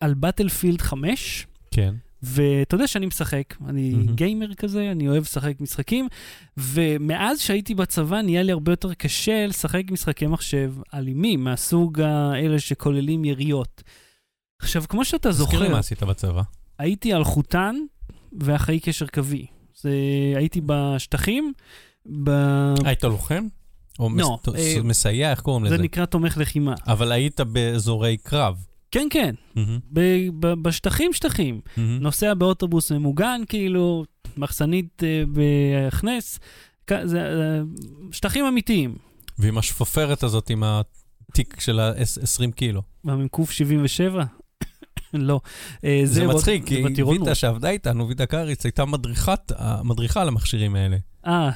על באטלפילד 5, כן. ואתה יודע שאני משחק, אני מהמם. גיימר כזה, אני אוהב לשחק משחקים, ומאז שהייתי בצבא נהיה לי הרבה יותר קשה לשחק משחקי מחשב אלימים, מהסוג האלה שכוללים יריות. עכשיו, כמו שאתה תזכיר לי זוכר, מה עשית בצבא. הייתי על חוטן ואחראי קשר קווי. זה, הייתי בשטחים, ב... היית לוחם? או לא, מס- אה, מסייע, איך קוראים זה לזה? נקרא תומך לחימה. אבל היית באזורי קרב. כן, כן, ב- ב- בשטחים, שטחים. מהמם. נוסע באוטובוס ממוגן, כאילו, מחסנית אה, בהכנס, כ- זה, אה, שטחים אמיתיים. ועם השפופרת הזאת, עם התיק של ה-20 קילו. מהמ"ק 77? *coughs* לא. אה, זה ב- מצחיק, זה כי. ויטה שעבדה איתנו, ויטה קריץ, הייתה מדריכת, מדריכה על המכשירים האלה. אה,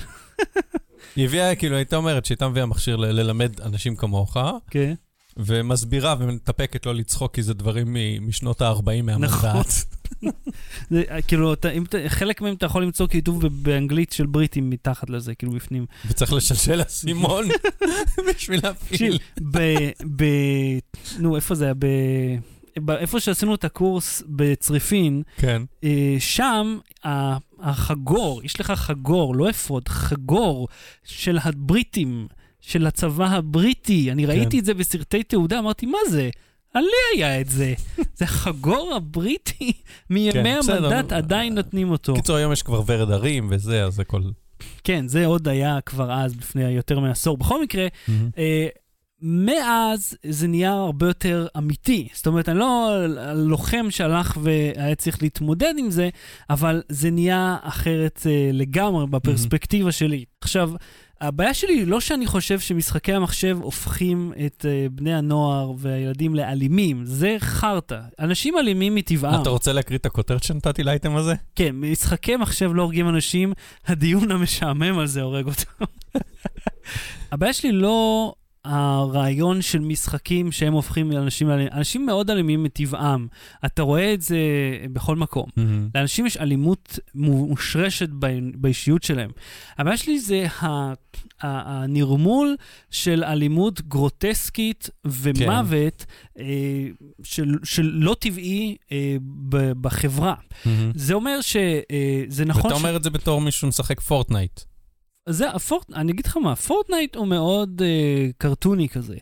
היא הביאה, כאילו, הייתה אומרת שהייתה מביאה מכשיר ל- ללמד אנשים כמוך, כן. ומסבירה ומתאפקת לא לצחוק, כי זה דברים משנות ה-40 מהמנדט. נכון. *laughs* זה, אה, כאילו, אתה, אם, אתה- חלק מהם אתה יכול למצוא כיתוב באנגלית של בריטים מתחת לזה, כאילו בפנים. וצריך לשלשל אסימון *laughs* בשביל להפעיל. ב... ב... נו, איפה זה היה? ב... איפה שעשינו את הקורס בצריפין, כן. אה, שם החגור, יש לך חגור, לא אפוד, חגור של הבריטים, של הצבא הבריטי. אני ראיתי את זה בסרטי תעודה, אמרתי, מה זה? עלי היה את זה. *laughs* זה החגור הבריטי מימי כן, בסדר, המנדט, נו, עדיין נותנים אותו. קיצור, היום יש כבר ורד הרים וזה, אז הכל... כן, זה עוד היה כבר אז, לפני יותר מעשור. בכל מקרה, אה, מאז זה נהיה הרבה יותר אמיתי. זאת אומרת, אני לא לוחם שהלך והיה צריך להתמודד עם זה, אבל זה נהיה אחרת אה, לגמרי בפרספקטיבה שלי. עכשיו, הבעיה שלי היא לא שאני חושב שמשחקי המחשב הופכים את אה, בני הנוער והילדים לאלימים, זה חרטא. אנשים אלימים מטבעם. אתה רוצה להקריא את הכותרת שנתתי לאייטם הזה? כן, משחקי מחשב לא הורגים אנשים, הדיון המשעמם על זה הורג אותם. *laughs* הבעיה שלי לא הרעיון של משחקים שהם הופכים אנשים לאלימים. אנשים מאוד אלימים מטבעם. אתה רואה את זה בכל מקום. לאנשים יש אלימות מושרשת ב- באישיות שלהם. הבעיה שלי זה ה- הנרמול של אלימות גרוטסקית ומוות אה, של, של לא טבעי אה, ב- בחברה. זה אומר שזה נכון... ואתה אומר את זה בתור מישהו שמשחק פורטנייט. זה, הפורט, אני אגיד לך מה, פורטנייט הוא מאוד אה, קרטוני כזה.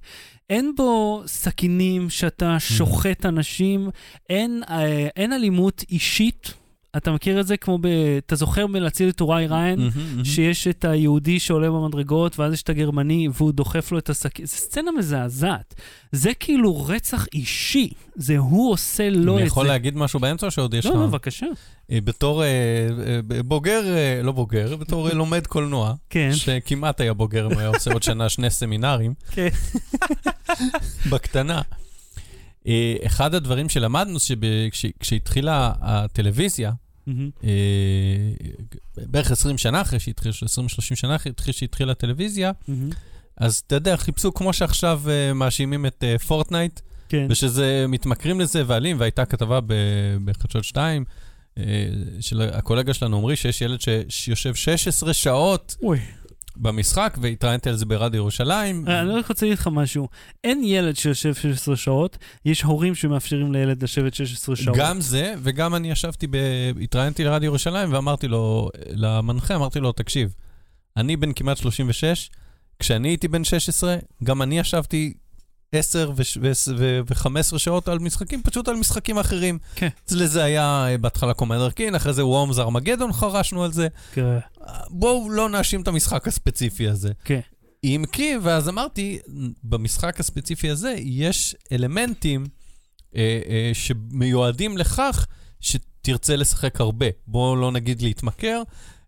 אין בו סכינים שאתה שוחט אנשים, אין, אה, אין אלימות אישית. אתה מכיר את זה כמו ב... אתה זוכר בלהציל את טוראי ריין, שיש את היהודי שעולה במדרגות, ואז יש את הגרמני, והוא דוחף לו את הסכין. זו סצנה מזעזעת. זה כאילו רצח אישי. זה הוא עושה לו את זה. אני יכול להגיד משהו באמצע או שעוד יש לך? לא, לא, בבקשה. אה, בתור אה, אה, בוגר, לא בוגר, בתור לומד קולנוע, כן. שכמעט היה בוגר אם היה עושה עוד שנה שני סמינרים, כן. *laughs* בקטנה. אחד הדברים שלמדנו, שכשהתחילה הטלוויזיה, מהמם. אה, בערך 20 שנה אחרי שהתחיל, 20-30 שנה אחרי שהתחילה הטלוויזיה, מהמם. אז אתה יודע, חיפשו כמו שעכשיו אה, מאשימים את אה, פורטנייט, כן. ושזה מתמכרים לזה ועלים, והייתה כתבה בחדשות 2 אה, של הקולגה שלנו עמרי, שיש ילד שיושב 16 שעות אוי. במשחק, והתראיינתי על זה ברדיו ירושלים. אה, אני רק רוצה להגיד לך משהו. אין ילד שיושב 16 שעות, יש הורים שמאפשרים לילד לשבת 16 שעות. גם זה, וגם אני ישבתי, ב... התראיינתי לרדיו ירושלים ואמרתי לו, למנחה, אמרתי לו, תקשיב, אני בן כמעט 36, כשאני הייתי בן 16, גם אני ישבתי 10 ו-15 שעות על משחקים, פשוט על משחקים אחרים. כן. אצלי זה היה אה, בהתחלה קומנדר קין, אחרי זה וורמס ארמגדון חרשנו על זה. כן. בואו לא נאשים את המשחק הספציפי הזה. כן. אם כי, ואז אמרתי, במשחק הספציפי הזה יש אלמנטים אה, אה, שמיועדים לכך שתרצה לשחק הרבה. בואו לא נגיד להתמכר,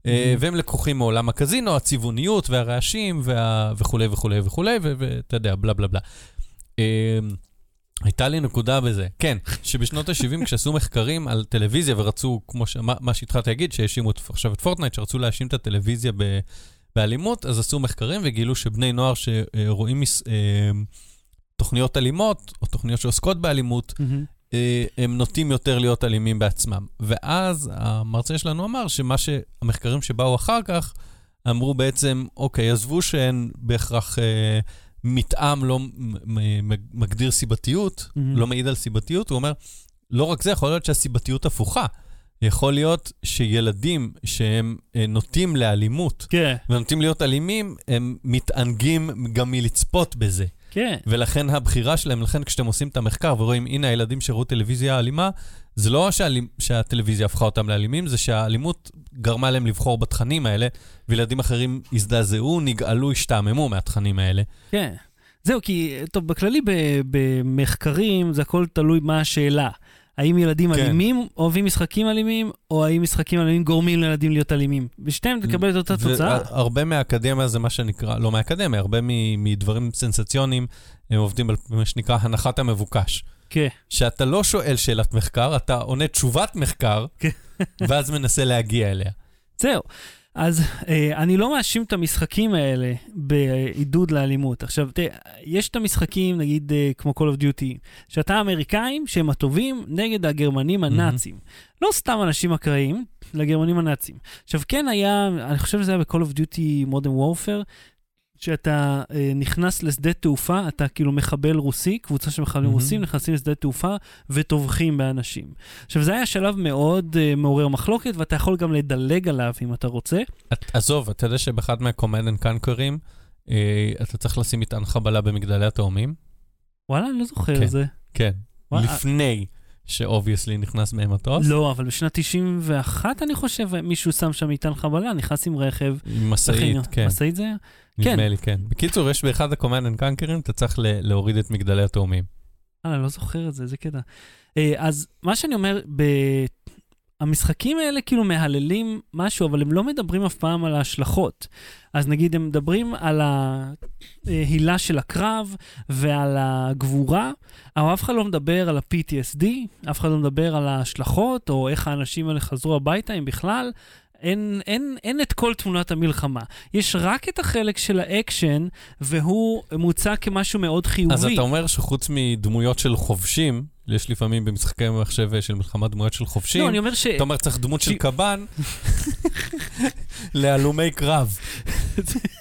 אה, Mhm. והם לקוחים מעולם הקזינו, הצבעוניות והרעשים וה... וכולי וכולי וכולי, ו- ואתה יודע, בלה בלה בלה. אה, הייתה לי נקודה בזה, כן, שבשנות ה-70 כשעשו מחקרים על טלוויזיה ורצו, כמו ש... מה, מה שהתחלתי להגיד, שהאשימו עכשיו את פורטנייט, שרצו להאשים את הטלוויזיה ב... באלימות, אז עשו מחקרים וגילו שבני נוער שרואים מס... אה, תוכניות אלימות, או תוכניות שעוסקות באלימות. אה, הם נוטים יותר להיות אלימים בעצמם. ואז המרצה שלנו אמר שמה שהמחקרים שבאו אחר כך, אמרו בעצם, אוקיי, עזבו שאין בהכרח אה, מתאם לא מגדיר סיבתיות, מהמם. לא מעיד על סיבתיות, הוא אומר, לא רק זה, יכול להיות שהסיבתיות הפוכה. יכול להיות שילדים שהם אה, נוטים לאלימות כן, ונוטים להיות אלימים, הם מתענגים גם מלצפות בזה. כן. ולכן הבחירה שלהם, לכן כשאתם עושים את המחקר ורואים, הנה הילדים שראו טלוויזיה אלימה, זה לא שהאלימ... שהטלוויזיה הפכה אותם לאלימים, זה שהאלימות גרמה להם לבחור בתכנים האלה, וילדים אחרים הזדעזעו, נגעלו, השתעממו מהתכנים האלה. כן. זהו, כי, טוב, בכללי במחקרים זה הכל תלוי מה השאלה. האם ילדים כן. אלימים אוהבים משחקים אלימים, או האם משחקים אלימים גורמים לילדים להיות אלימים. בשתיהם תקבל את אותה תוצאה. והרבה מהאקדמיה זה מה שנקרא, לא מהאקדמיה, הרבה מדברים סנסציוניים, הם עובדים על מה שנקרא הנחת המבוקש. כן. שאתה לא שואל שאלת מחקר, אתה עונה תשובת מחקר, כן. ואז מנסה להגיע אליה. זהו. אז אה, אני לא מאשים את המשחקים האלה בעידוד לאלימות. עכשיו, תראה, יש את המשחקים, נגיד, אה, כמו Call of Duty, שאתה האמריקאים שהם הטובים נגד הגרמנים הנאצים. לא סתם אנשים אקראיים, לגרמנים הנאצים. עכשיו, כן היה, אני חושב שזה היה ב-Call of Duty Modern Warfare, שאתה אה, נכנס לשדה תעופה, אתה כאילו מחבל רוסי, קבוצה של מחבלים מהמם. רוסים נכנסים לשדה תעופה וטובחים באנשים. עכשיו, זה היה שלב מאוד אה, מעורר מחלוקת, ואתה יכול גם לדלג עליו אם אתה רוצה. את- עזוב, אתה יודע שבאחד מה-command and conquer'ים, אה, אתה צריך לשים מטען חבלה במגדלי התאומים? וואלה, אני לא זוכר כן. את זה. כן. וואלה. לפני שאובייסלי נכנס מהם מטוס. לא, אבל בשנת 91, אני חושב, מישהו שם שם מטען חבלה, נכנס עם רכב. עם משאית. כן. משאית זה היה? נדמה כן. לי, כן. בקיצור, יש באחד ה-command and conquer'ים, אתה צריך להוריד את מגדלי התאומים. אה, אני לא זוכר את זה, איזה קטע. אה, אז מה שאני אומר. המשחקים האלה כאילו מהללים משהו, אבל הם לא מדברים אף פעם על ההשלכות. אז נגיד, הם מדברים על ההילה של הקרב ועל הגבורה, אבל אף אחד לא מדבר על ה-PTSD, אף אחד לא מדבר על ההשלכות, או איך האנשים האלה חזרו הביתה, אם בכלל. אין, אין, אין את כל תמונת המלחמה. יש רק את החלק של האקשן, והוא מוצג כמשהו מאוד חיובי. אז אתה אומר שחוץ מדמויות של חובשים, יש לפעמים במשחקי מחשב של מלחמה דמויות של חובשים, לא, אני אומר ש... אתה אומר צריך דמות של ש- קב"ן *laughs* להלומי קרב, *laughs*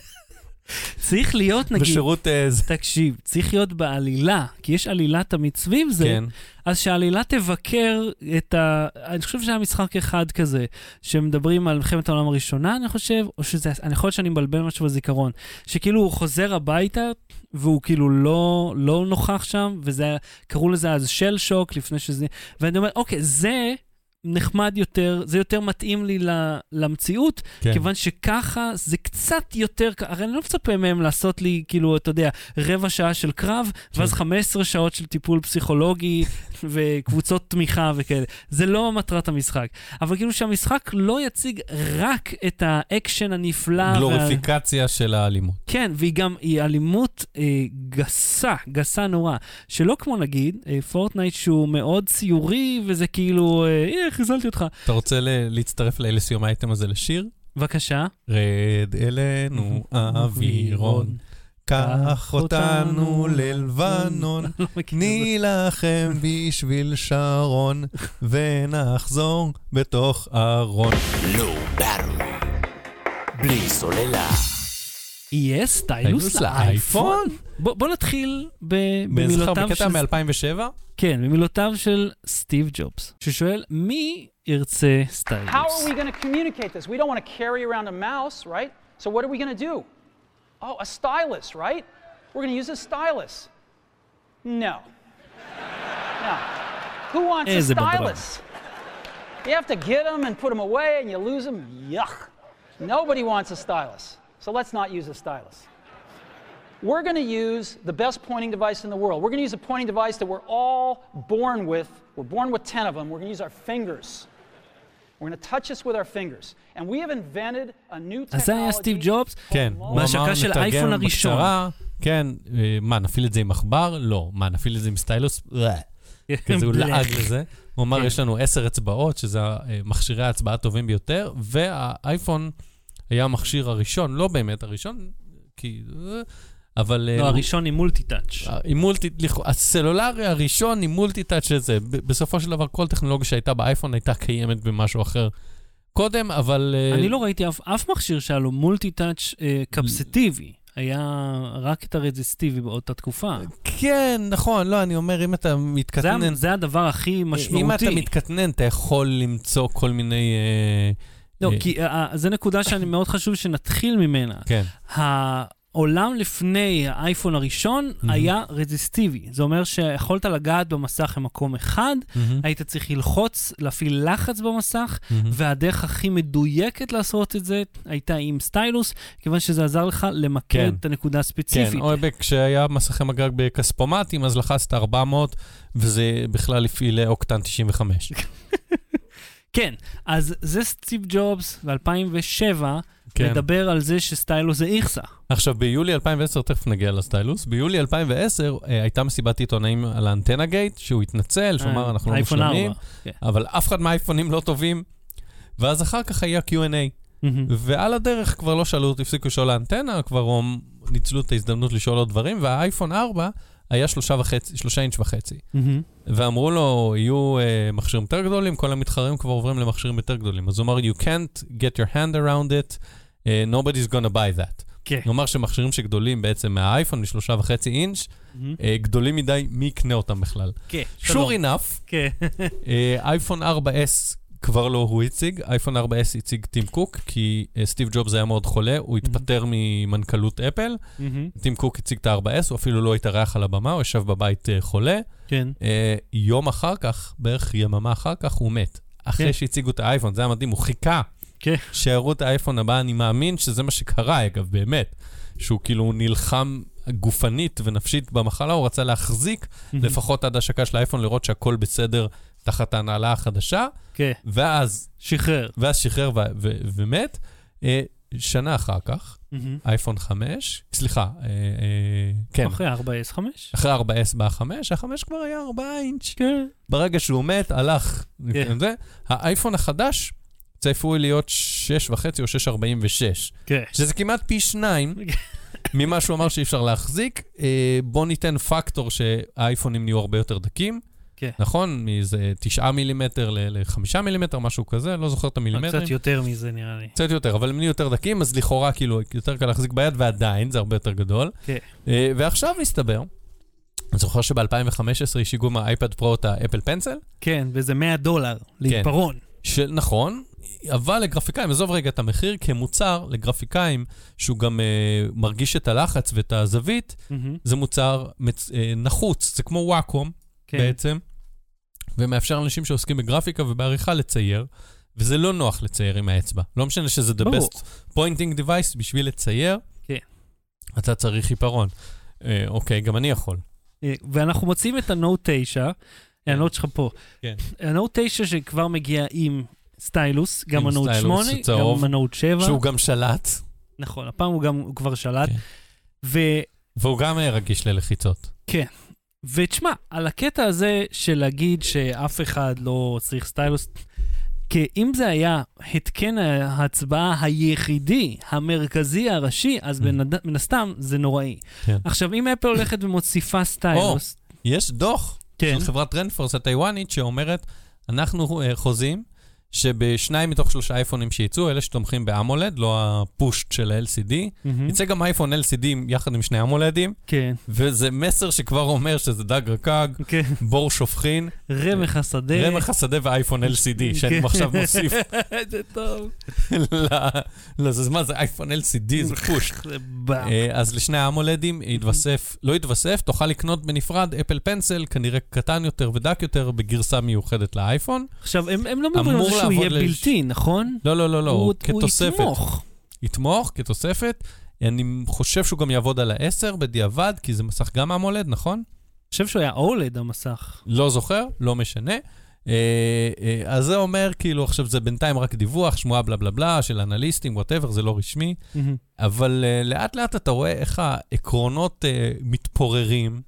צריך להיות, נגיד, בשירות... אה, זה- תקשיב, צריך להיות בעלילה, כי יש עלילה תמיד סביב זה, כן. אז שהעלילה תבקר את ה... אני חושב שהיה משחק אחד כזה, שמדברים על מלחמת העולם הראשונה, אני חושב, או שזה... אני יכול להיות שאני מבלבל משהו בזיכרון, שכאילו הוא חוזר הביתה, והוא כאילו לא, לא נוכח שם, וזה. קראו לזה אז של שוק לפני שזה... ואני אומר, אוקיי, זה... נחמד יותר, זה יותר מתאים לי למציאות, כן. כיוון שככה זה קצת יותר, הרי אני לא מצפה מהם לעשות לי, כאילו, אתה יודע, רבע שעה של קרב, ואז כן. 15 שעות של טיפול פסיכולוגי *laughs* וקבוצות תמיכה וכאלה. זה לא מטרת המשחק. אבל כאילו שהמשחק לא יציג רק את האקשן הנפלא. וה- גלוריפיקציה של האלימות. כן, והיא גם, היא אלימות אה, גסה, גסה נורא. שלא כמו נגיד, אה, פורטנייט שהוא מאוד ציורי, וזה כאילו, אה, הנה, חיסלתי אותך. אתה רוצה ל- להצטרף לסיום האייטם הזה לשיר? בבקשה. רד אלינו *laughs* אווירון, קח אותנו ללבנון, *laughs* לא. נילחם בשביל שרון, ונחזור בתוך ארון. בלי סוללה. יהיה סטיילוס לאייפון? בוא בוא נתחיל ב- במילותיו בקטע של... מ-2007? כן, במילותיו של סטיב ג'ובס, ששואל, מי ירצה סטיילוס? How are we going to communicate this? We don't want to carry around a mouse, right? So what are we going to do? Oh, a stylus, right? We're going to use a stylus. No. No. Who wants a stylus? You have to get them and put them away and you lose them. Yuck. Nobody wants a stylus. So let's not use a stylus. We're going to use the best pointing device in the world. We're going to use a pointing device that we're all born with. We're born with 10 of them. We're going to use our fingers. We're going to touch this with our fingers. And we have invented a new אז זה היה סטיב technology. ג'ובס? כן, אמר, של האייפון הראשון. כן, אה, מה, נפעיל את זה עם עכבר? לא. מה, נפעיל את זה עם סטיילוס? כזה הוא לעג לזה. הוא אמר, כן. יש לנו עשר אצבעות, שזה אה, מכשירי ההצבעה הטובים ביותר, והאייפון היה המכשיר הראשון, לא באמת הראשון, כי... אה, אבל... אה, לא, הוא- הראשון עם מולטי-טאץ'. עם מולטי, הסלולרי הראשון עם מולטי-טאץ' שזה, ב- בסופו של דבר כל טכנולוגיה שהייתה באייפון הייתה קיימת במשהו אחר קודם, אבל... אה, אני לא ראיתי אף- אף מכשיר שהיה לו מולטי-טאץ' אה, קפסטיבי. היה רק את הרזיסטיבי באותה תקופה. כן, נכון, לא, אני אומר, אם אתה זה מתקטנן... ה- זה הדבר הכי אם אתה משמעותי. מתקטנן, אתה יכול למצוא כל מיני... אה, לא, אה, כי אה, אה, זו נקודה שאני מאוד חשוב שנתחיל ממנה. כן, העולם לפני האייפון הראשון מהמם. היה רזיסטיבי. זה אומר שיכולת לגעת במסך במקום אחד, מהמם, היית צריך ללחוץ, להפעיל לחץ במסך, מהמם. והדרך הכי מדויקת לעשות את זה הייתה עם סטיילוס, כיוון שזה עזר לך למקד כן. את הנקודה כן, הספציפית. או כשהיה מסכי מגרג בכספומטים, אז לחצת 400, וזה בכלל הפעיל אוקטן 95. *laughs* כן, אז זה סטיב ג'ובס ב-2007, כן. מדבר על זה שסטיילוס זה איכסה. עכשיו, ביולי 2010, תכף נגיע לסטיילוס, ביולי 2010 אה, הייתה מסיבת עיתונאים על האנטנה גייט, שהוא התנצל, שהוא אמר, אנחנו לא מושלמים, 4. כן. אבל אף אחד מהאייפונים לא טובים, ואז אחר כך היה Q&A. ועל הדרך כבר לא שאלו, הפסיקו לשאול האנטנה, כבר ניצלו את ההזדמנות לשאול עוד דברים, והאייפון 4 היה שלושה וחצי, שלושה אינץ' וחצי. מהמם. ואמרו לו, יהיו uh, מכשירים יותר גדולים, כל המתחרים כבר עוברים למכשירים יותר גדולים. אז הוא אמר, you can't get your hand around it, uh, nobody's gonna buy that. כן. נאמר שמכשירים שגדולים בעצם מהאייפון, משלושה וחצי אינץ', אה, גדולים מדי, מי יקנה אותם בכלל? כן. sure enough, כן. אה, אייפון 4S כבר לא הוא הציג, אייפון 4S הציג טים קוק, כי אה, סטיב ג'ובס היה מאוד חולה, הוא התפטר ממנכ"לות אפל, מהמם. טים קוק הציג את ה-4S, הוא אפילו לא התארח על הבמה, הוא ישב בבית אה, חולה. כן. אה, יום אחר כך, בערך יממה אחר כך, הוא מת. אחרי כן. שהציגו את האייפון, זה היה מדהים, הוא חיכה כן. שיראו את האייפון הבא, אני מאמין שזה מה שקרה, אגב, באמת. שהוא כאילו נלחם גופנית ונפשית במחלה, הוא רצה להחזיק לפחות עד השקה של האייפון, לראות שהכל בסדר תחת ההנהלה החדשה, כן. ואז, שחרר. ואז שחרר ו- ו- ומת. אה, שנה אחר כך, מהמם. אייפון 5, סליחה, אה, אה, כן, אחרי 4S5? אחרי 4S בא 5, ה-5 כבר היה 4 אינץ'. כן. ברגע שהוא מת, הלך. כן. זה. האייפון החדש צפוי להיות 6.5 או 6.46, כן. שזה כמעט פי שניים *laughs* ממה שהוא אמר שאי אפשר להחזיק. אה, בוא ניתן פקטור שהאייפונים נהיו הרבה יותר דקים. כן. נכון? מאיזה 9 מילימטר ל-5 מילימטר, משהו כזה, לא זוכר את המילימטרים. קצת יותר מזה נראה לי. קצת יותר, אבל הם נהיו יותר דקים, אז לכאורה כאילו יותר קל להחזיק ביד, ועדיין זה הרבה יותר גדול. כן. אה, ועכשיו מסתבר, אני זוכר שב-2015 השיגו מהאייפד פרו את האפל פנסל, כן, וזה 100 דולר לעיפרון. של, נכון, אבל לגרפיקאים, עזוב רגע את המחיר, כמוצר לגרפיקאים, שהוא גם אה, מרגיש את הלחץ ואת הזווית, מהמם. זה מוצר מצ, אה, נחוץ, זה כמו וואקום כן. בעצם, ומאפשר לאנשים שעוסקים בגרפיקה ובעריכה לצייר, וזה לא נוח לצייר עם האצבע. לא משנה שזה the ברור. best pointing device בשביל לצייר, כן. אתה צריך עיפרון. אה, אוקיי, גם אני יכול. אה, ואנחנו מוצאים את הנוט 9, ה-Note שלך פה. כן. ה-Note 9 שכבר מגיע עם סטיילוס, גם ה-Note סטיילוס 8, צהוב, גם ה-Note 7. שהוא גם שלט, נכון, הפעם הוא גם הוא כבר שלט. כן. ו... והוא גם אה, רגיש ללחיצות. ותשמע, על הקטע הזה של להגיד שאף אחד לא צריך סטיילוס, כי אם זה היה התקן ההצבעה היחידי, המרכזי, הראשי, אז Mm. מן הסתם זה נוראי. כן. עכשיו, אם אפל הולכת ומוסיפה סטיילוס, יש דוח כן, של חברת רנפורס הטיוואנית שאומרת, אנחנו אה, חוזים שבשניים מתוך שלושה אייפונים שייצאו, אלה שתומכים באמולד, לא הפושט של ה-LCD, מהמם, יצא גם אייפון LCD יחד עם שני אמולדים, כן, וזה מסר שכבר אומר שזה דג רקג, כן, בור שופכין, רמח השדה. רמח השדה ואייפון LCD, שאני כן. עכשיו מוסיף *laughs* זה טוב. ל- לזה, אז מה זה אייפון LCD, זה *laughs* פוש. זה בא. אה, אז לשני האמולדים יתווסף, לא יתווסף, תוכל לקנות בנפרד אפל פנסל, כנראה קטן יותר ודק יותר, בגרסה מיוחדת לאייפון. עכשיו, הם הם לא מדברים על זה שהוא יהיה לש- בלתי, נכון? לא, לא, לא, לא, הוא- הוא הוא כתוספת. יתמוך. יתמוך כתוספת. אני חושב שהוא גם יעבוד על ה-10 בדיעבד, כי זה מסך גם אמולד, נכון? אני חושב שהוא היה אולד המסך. לא זוכר, לא משנה. אה, אה, אז זה אומר, כאילו, עכשיו זה בינתיים רק דיווח, שמועה בלה בלה בלה, של אנליסטים, whatever, זה לא רשמי. מהמם. אבל אה, לאט לאט אתה רואה איך העקרונות מתפוררים.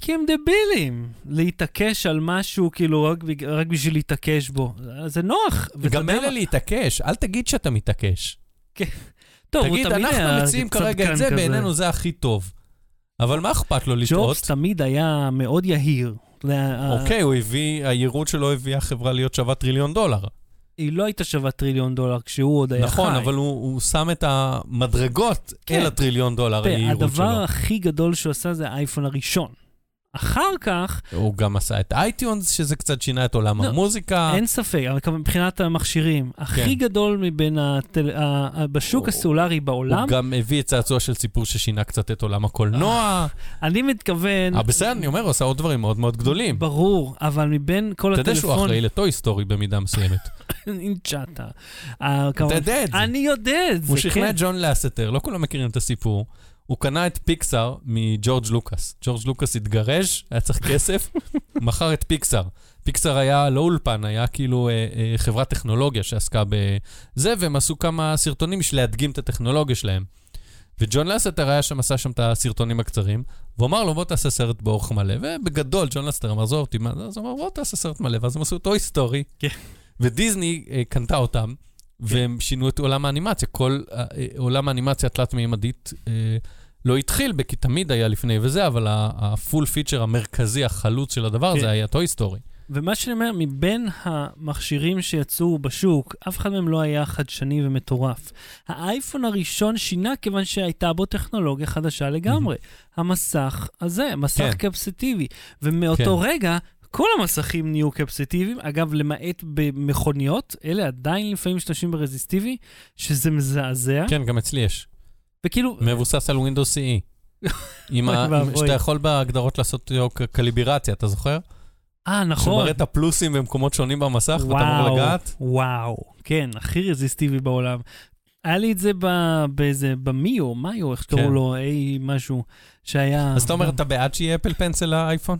כי הם דבילים. להתעקש על משהו, כאילו, רק, רק בשביל להתעקש בו. זה נוח. גם מילא? להתעקש, אל תגיד שאתה מתעקש. טוב, הוא תגיד, תמיד אנחנו היה מציעים כרגע את זה, כזה. בעינינו זה הכי טוב. אבל מה אכפת לו לטעות? ג'ובס תמיד היה מאוד יהיר. אוקיי, הוא הביא, היהירות שלו הביאה חברה להיות שווה טריליון דולר. היא לא הייתה שווה טריליון דולר כשהוא עוד היה חי. נכון, אבל הוא, הוא שם את המדרגות כן. אל הטריליון דולר, תראה, היהירות הדבר שלו. הכי גדול שהוא עשה זה האייפון הראשון. אחר כך, הוא גם עשה את iTunes, שזה קצת שינה את עולם לא, המוזיקה. אין ספק, אבל מבחינת המכשירים, הכי כן. גדול מבין הטל... ה- בשוק הוא- הסלולרי בעולם, הוא גם הביא את צעצוע של סיפור ששינה קצת את עולם הקולנוע. אני מתכוון... אה, בסדר, אני אומר, הוא עשה עוד דברים מאוד מאוד גדולים. ברור, אבל מבין כל אתה יודע שהוא הטלפון... אחראי ל-Toy Story במידה מסוימת. *laughs* אינצ'אטה. אה, כמובן- יודע את זה. אני יודע את זה, הוא שכנע כן. את ג'ון לסטר, לא כולם מכירים את הסיפור. הוא קנה את פיקסאר מג'ורג' לוקאס. ג'ורג' לוקאס התגרש, היה צריך כסף, *laughs* מכר את פיקסאר. פיקסאר היה לא אולפן, היה כאילו אה, אה, חברת טכנולוגיה שעסקה בזה, והם עשו כמה סרטונים בשביל להדגים את הטכנולוגיה שלהם. וג'ון לסטר היה שם, עשה שם את הסרטונים הקצרים, והוא אמר לו, בוא תעשה סרט באורך מלא. ובגדול, ג'ון לסטר אמר, עזוב אותי, מה זה?" אז הוא אמר, בוא תעשה סרט מלא, ואז הם עשו Toy Story. כן. ודיסני אה, קנתה אותם, והם שינו את עולם האנימציה. כל אה, אה, עולם האנימציה התלת-מימדית אה, לא התחיל, כי תמיד היה לפני וזה, אבל ה-full feature המרכזי, החלוץ של הדבר כן. הזה היה טוי סטורי. ומה שאני אומר, מבין המכשירים שיצאו בשוק, אף אחד מהם לא היה חדשני ומטורף. האייפון הראשון שינה כיוון שהייתה בו טכנולוגיה חדשה לגמרי. המסך הזה, מסך כן. קפסטיבי. ומאותו כן. רגע, כל המסכים נהיו קפסטיביים, אגב, למעט במכוניות, אלה עדיין לפעמים משתמשים ברזיסטיבי, שזה מזעזע. כן, גם אצלי יש. וכאילו, מבוסס על Windows CE. עם ה... שאתה יכול בהגדרות לעשות לו ק- קליברציה, אתה זוכר? אה, נכון. שמראה את הפלוסים במקומות שונים במסך, ואתה אמור וואו, לגעת. וואו, כן, הכי רזיסטיבי בעולם. היה לי את זה באיזה, במיו, מאיו, איך שקראו כן. לו, אי משהו, שהיה... אז אתה אומר, אתה בעד שיהיה Apple Pencil לאייפון?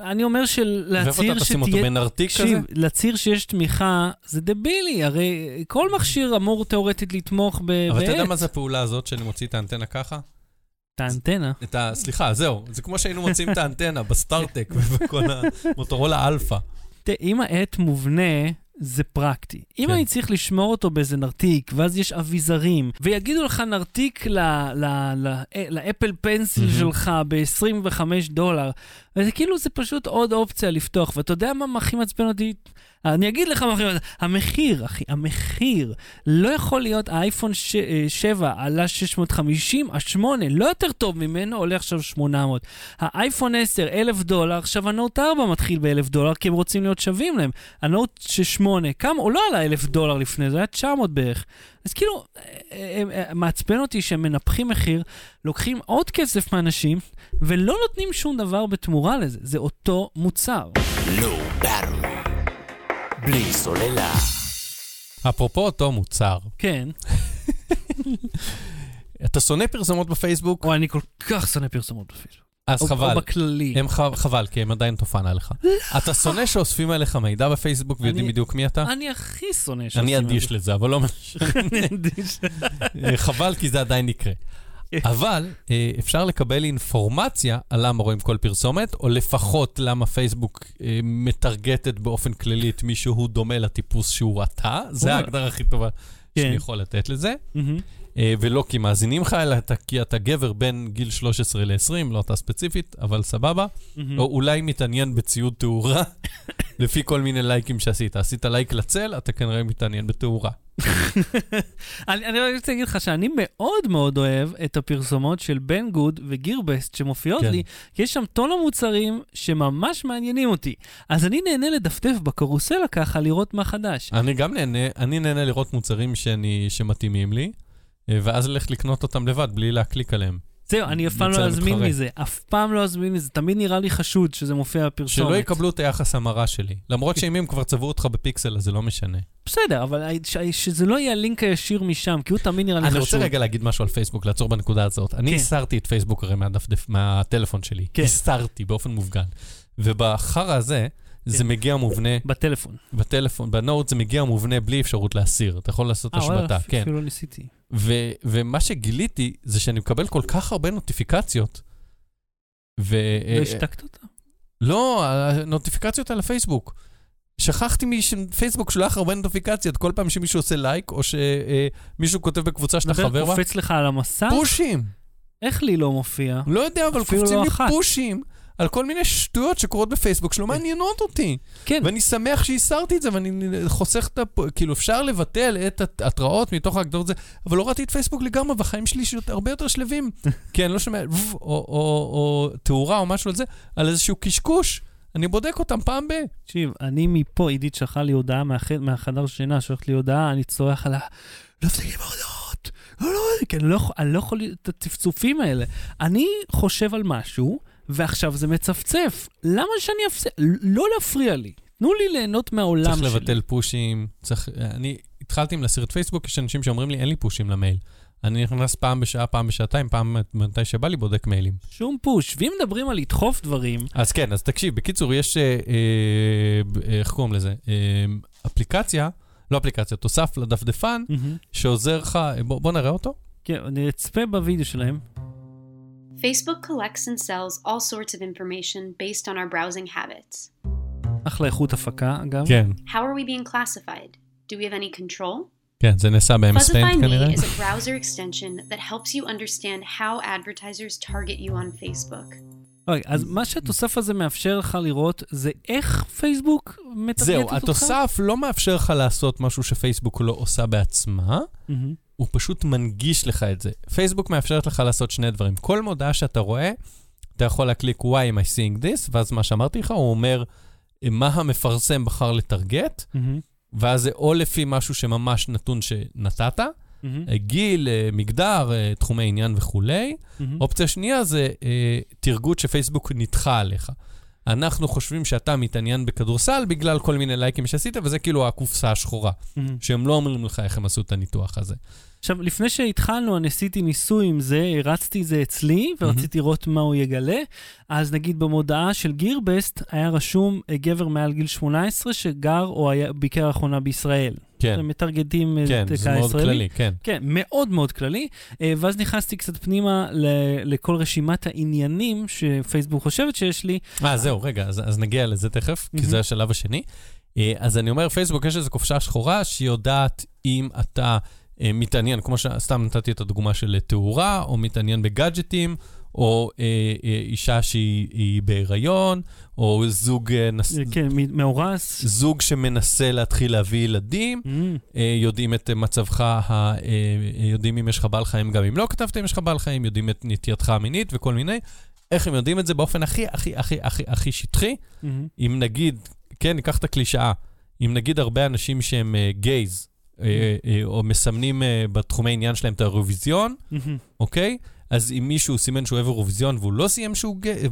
אני אומר ואיפה שלהצהיר אתה תשים אותו שתהיה... בנרתיק כזה? להצהיר שיש תמיכה, זה דבילי, הרי כל מכשיר אמור תאורטית לתמוך ב- אבל אתה יודע. מה זה הפעולה הזאת שאני מוציא את האנטנה ככה? את האנטנה. את ה... סליחה, זהו. זה כמו שהיינו מוצאים את האנטנה בסטארט-טק ובכל המוטורולה אלפא. תראה, אם העט מובנה, זה פרקטי. אם כן. אני צריך לשמור אותו באיזה נרתיק, ואז יש אביזרים, ויגידו לך נרתיק ל-Apple Pencil. שלך ב-25 דולר, וזה כאילו זה פשוט עוד אופציה לפתוח. ואתה יודע מה הכי מעצבן אותי? אני אגיד לך מה הכי מעצבן, המחיר, אחי, המחיר. לא יכול להיות, האייפון ש- אה, 7 עלה 650, ה-8 לא יותר טוב ממנו, עולה עכשיו 800. האייפון 10, 1,000 דולר, עכשיו הנוט 4 מתחיל ב-1,000 דולר, כי הם רוצים להיות שווים להם. הנוט 8, כמה? הוא לא עלה 1,000 דולר לפני זה, היה 900 בערך. אז כאילו, אה, אה, מעצבן אותי שהם מנפחים מחיר, לוקחים עוד כסף מאנשים, ולא נותנים שום דבר בתמורה לזה. זה אותו מוצר. באטרי. בלי סוללה. אפרופו אותו מוצר, כן. *laughs* אתה שונא פרסומות בפייסבוק? או אני כל כך שונא פרסומות בפייסבוק. אז או- חבל. או בכללי. הם ח- חבל, כי הם עדיין תופעה עליך. *laughs* אתה שונא שאוספים עליך מידע בפייסבוק ויודעים אני- בדיוק מי אתה? אני הכי שונא אני שעושים את אדיש זה. לזה, אבל לא *laughs* משנה. אני אדיש. חבל, כי זה עדיין יקרה. *laughs* אבל אה, אפשר לקבל אינפורמציה על למה רואים כל פרסומת, או לפחות למה פייסבוק אה, מטרגטת באופן כללי את מי שהוא דומה לטיפוס שהוא אתה. זה וואלה. ההגדרה הכי טובה כן. שאני יכול לתת לזה. אה, ולא כי מאזינים לך, אלא כי אתה גבר בין גיל 13 ל-20, לא אתה ספציפית, אבל סבבה. או אולי מתעניין בציוד תאורה, *coughs* לפי כל מיני לייקים שעשית. עשית לייק לצל, אתה כנראה מתעניין בתאורה. אני אני רק רוצה להגיד לך שאני מאוד מאוד אוהב את הפרסומות של בן גוד וגירבסט שמופיעות כן. לי, כי יש שם טון המוצרים שממש מעניינים אותי. אז אני נהנה לדפדף בקרוסלה ככה, לראות מה חדש. אני גם נהנה, אני נהנה לראות מוצרים שאני, שמתאימים לי, אה, ואז ללכת לקנות אותם לבד, בלי להקליק עליהם. זהו, אני אף פעם לא אזמין. מזה, אף פעם לא אזמין מזה, תמיד נראה לי חשוד שזה מופיע בפרסומת. שלא יקבלו את היחס המרה שלי. למרות שאם הם כבר צבעו אותך בפיקסל, אז זה לא משנה. בסדר, אבל שזה לא יהיה הלינק הישיר משם, כי הוא תמיד נראה לי אני חשוד. רוצה רגע להגיד משהו על פייסבוק, לעצור בנקודה הזאת. אני כן. הסרתי את פייסבוק הרי מהטלפון שלי. כן. הסרתי באופן מופגן. ובחרא הזה, זה כן. מגיע מובנה בטלפון. בטלפון, בנוט זה מגיע מובנה בלי אפשרות להסיר. אתה יכול לעשות אה, השבתה, כן. אפילו לא ניסיתי. ו- ומה שגיליתי זה שאני מקבל כל כך הרבה נוטיפיקציות. ו... לא השתקת אותה? לא, הנוטיפיקציות על הפייסבוק. שכחתי שפייסבוק שולח הרבה נוטיפיקציות כל פעם שמישהו עושה לייק, או שמישהו כותב בקבוצה שאתה חבר בה. קופץ לך על המסך? פושים. איך לי לא מופיע? לא יודע, אבל קופצים לא לי אחת. פושים על כל מיני שטויות שקורות בפייסבוק שלא מעניינות אותי. כן, ואני שמח שהסרתי את זה, ואני חוסך את ה... כאילו, אפשר לבטל את ההתראות מתוך ההגדרות הזה, אבל לא ראיתי את פייסבוק לגמרי, והחיים שלי הרבה יותר שלווים. *laughs* כי אני לא שומע, "וו", או, או, או תאורה או משהו על זה, על איזשהו קשקוש. אני בודק אותם פעם ב... תקשיב, אני מפה, עידית שלחה לי הודעה מהח... מהחדר שינה, שולחת לי הודעה, אני צורח עליה, לא תפסיקים בהודעות. לא, לא, אני לא, אני לא יכול את הצפצופים האלה. אני חושב על משהו, ועכשיו זה מצפצף. למה שאני אפסיק? לא להפריע לי. תנו לי ליהנות מהעולם צריך שלי. לבטל פושים, צריך... אני התחלתי עם להסיר את פייסבוק, יש אנשים שאומרים לי, אין לי פושים למייל. אני נכנס פעם בשעה, פעם בשעתיים, פעם מתי שבא לי, בודק מיילים. שום פוש. ואם מדברים על לדחוף דברים, אז כן, אז תקשיב, בקיצור, יש, אה, אה, איך קוראים לזה? אה, אפליקציה, לא אפליקציה, תוסף לדפדפן, שעוזר לך, בוא, בוא נראה אותו. כן, אני אצפה בווידאו שלהם. Facebook collects and sells all sorts of information based on our browsing habits. אחלה איכות הפקה, אגב. כן, How are we being classified? Do we have any control? כן, זה נעשה ב-M Fuzzify Stamp כנראה. Me is a browser extension that helps you understand how advertisers target you on Facebook. אוקיי, אז מה שהתוסף הזה מאפשר לך לראות זה איך פייסבוק מטרגטת זהו, אותך? התוסף לא מאפשר לך לעשות משהו שפייסבוק לא עושה בעצמה, מהמם. הוא פשוט מנגיש לך את זה. פייסבוק מאפשרת לך לעשות שני דברים. כל מודעה שאתה רואה, אתה יכול להקליק why am I seeing this, ואז מה שאמרתי לך, הוא אומר מה המפרסם בחר לטרגט, מהמם. ואז זה או לפי משהו שממש נתון שנתת, מהמם. גיל, אה, מגדר, אה, תחומי עניין וכולי. מהמם. אופציה שנייה זה אה, תרגות שפייסבוק נדחה עליך. אנחנו חושבים שאתה מתעניין בכדורסל בגלל כל מיני לייקים שעשית, וזה כאילו הקופסה השחורה, מהמם. שהם לא אומרים לך איך הם עשו את הניתוח הזה. עכשיו, לפני שהתחלנו, אני עשיתי ניסוי עם זה, הרצתי את זה אצלי, ורציתי לראות מה הוא יגלה. אז נגיד במודעה של גירבסט היה רשום אה, גבר מעל גיל 18 שגר או היה ביקר לאחרונה בישראל. כן, מטרגטים את כן, הקהל זה מאוד הישראלי. כללי, כן. כן, מאוד מאוד כללי. אה, ואז נכנסתי קצת פנימה ל- לכל רשימת העניינים שפייסבוק חושבת שיש לי. אה, זהו, רגע, אז, אז נגיע לזה תכף, כי מהמם. זה השלב השני. אה, אז אני אומר, פייסבוק יש איזו קופשה שחורה שהיא יודעת אם אתה אה, מתעניין, כמו שסתם נתתי את הדוגמה של תאורה, או מתעניין בגאדג'טים, או אה, אה, אישה שהיא היא בהיריון, או זוג, אה, נס... אה, כן, מאורס. זוג שמנסה להתחיל להביא ילדים. Mm, אה, יודעים את אה, מצבך, ה- אה, אה, יודעים אם יש לך בעל חיים, גם אם לא כתבת אם יש לך בעל חיים, יודעים את נטייתך המינית וכל מיני. איך הם יודעים את זה באופן הכי, הכי, הכי, הכי, הכי שטחי? מהמם. אם נגיד, כן, ניקח את הקלישאה, אם נגיד הרבה אנשים שהם אה, גייז, אה, אה, או מסמנים בתחומי עניין שלהם את האירוויזיון, מהמם. אוקיי? אז אם מישהו סימן שהוא אוהב אירוויזיון והוא לא,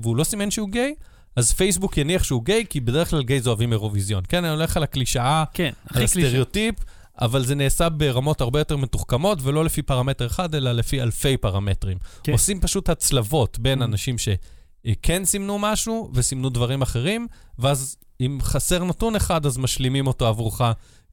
והוא לא סימן שהוא גיי, אז פייסבוק יניח שהוא גיי, כי בדרך כלל גייז אוהבים אירוויזיון. כן, אני הולך על הקלישאה כן, על. הסטריאוטיפ, אבל זה נעשה ברמות הרבה יותר מתוחכמות, ולא לפי פרמטר אחד, אלא לפי אלפי פרמטרים. כן. עושים פשוט הצלבות בין Mm. אנשים שכן סימנו משהו, וסימנו דברים אחרים, ואז אם חסר נתון אחד, אז משלימים אותו עבורך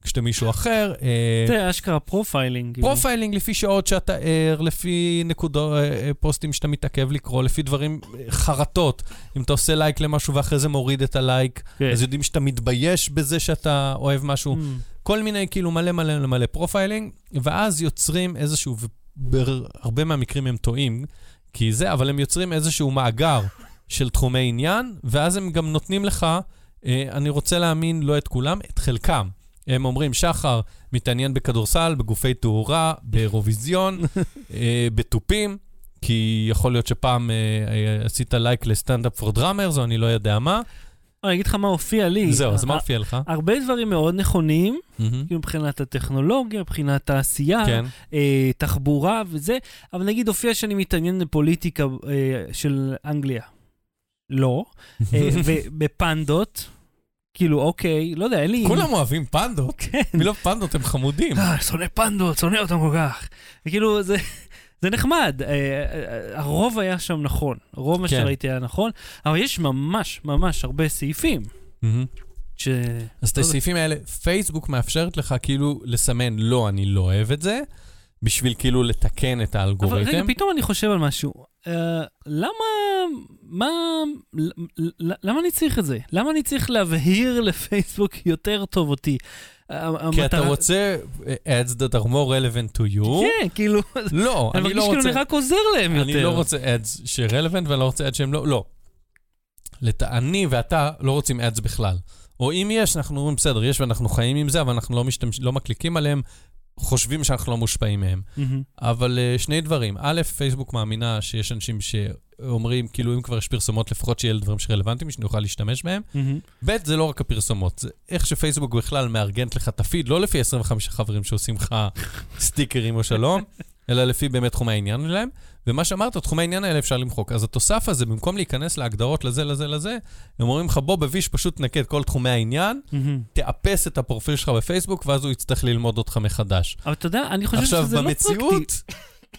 כשאתה מישהו אחר. אה, זה אשכרה profiling. כאילו. profiling לפי שעות שאתה ער, לפי נקודות, פוסטים שאתה מתעכב לקרוא, לפי דברים, אה, חרטות. אם אתה עושה לייק למשהו ואחרי זה מוריד את הלייק, כן. אז יודעים שאתה מתבייש בזה שאתה אוהב משהו. Mm. כל מיני כאילו מלא מלא מלא profiling, ואז יוצרים איזשהו, ובהרבה מהמקרים הם טועים, כי זה, אבל הם יוצרים איזשהו מאגר של תחומי עניין, ואז הם גם נותנים לך, אה, אני רוצה להאמין, לא את כולם, את חלקם. הם אומרים, שחר מתעניין בכדורסל, בגופי תאורה, באירוויזיון, *laughs* אה, בתופים, כי יכול להיות שפעם אה, אה, עשית לייק ל Stand Up for Drummers, או אני לא יודע מה. אני אגיד לך מה הופיע לי. זהו, אז מה הופיע לך? הרבה דברים מאוד נכונים. כאילו מבחינת הטכנולוגיה, מבחינת העשייה, כן. אה, תחבורה וזה, אבל נגיד הופיע שאני מתעניין בפוליטיקה אה, של אנגליה. לא. *laughs* אה, ובפנדות, כאילו, אוקיי, לא יודע, אין לי... כולם אוהבים פנדות. *laughs* כן. מילא פנדות הם חמודים. אה, שונא פנדות, שונא אותם כל כך. וכאילו, זה... זה נחמד, אה, אה, הרוב היה שם נכון, רוב מה כן. שראיתי היה נכון, אבל יש ממש ממש הרבה סעיפים מהמם. ש... אז את לא. הסעיפים האלה, פייסבוק מאפשרת לך כאילו לסמן, לא, אני לא אוהב את זה, בשביל כאילו לתקן את אבל האלגוריתם. רגע, פתאום אני חושב על משהו. אה, למה, מה, למה אני צריך את זה? למה אני צריך להבהיר לפייסבוק יותר טוב אותי? כי אתה רוצה ads that are more relevant to you. כן, כאילו, לא, אני אני מרגיש לא כאילו רוצה... אני רק עוזר להם יותר. אני לא רוצה ads ש-relevant ואני לא רוצה ads שהם לא... לא. אני ואתה לא רוצים ads בכלל. או אם יש, אנחנו אומרים, בסדר, יש ואנחנו חיים עם זה, אבל אנחנו לא, משתמש... לא מקליקים עליהם, חושבים שאנחנו לא מושפעים מהם. מהמם. אבל uh, שני דברים. א', פייסבוק מאמינה שיש אנשים שאומרים, כאילו, אם כבר יש פרסומות, לפחות שיהיה לדברים שרלוונטיים, שנוכל להשתמש בהם. מהמם. ב', זה לא רק הפרסומות, זה איך שפייסבוק בכלל מארגנת לך את הפיד, לא לפי 25 חברים שעושים לך *laughs* סטיקרים או שלום, אלא לפי באמת תחומי העניין שלהם. ומה שאמרת, תחומי העניין האלה אפשר למחוק. אז התוסף הזה, במקום להיכנס להגדרות לזה, לזה, לזה, הם אומרים לך, בוא בביש פשוט תנקה את כל תחומי העניין, מהמם. תאפס את הפרופיל שלך בפייסבוק, ואז הוא יצטרך ללמוד אותך מחדש. אבל אתה יודע, אני חושב עכשיו, שזה לא פרקטי. במציאות,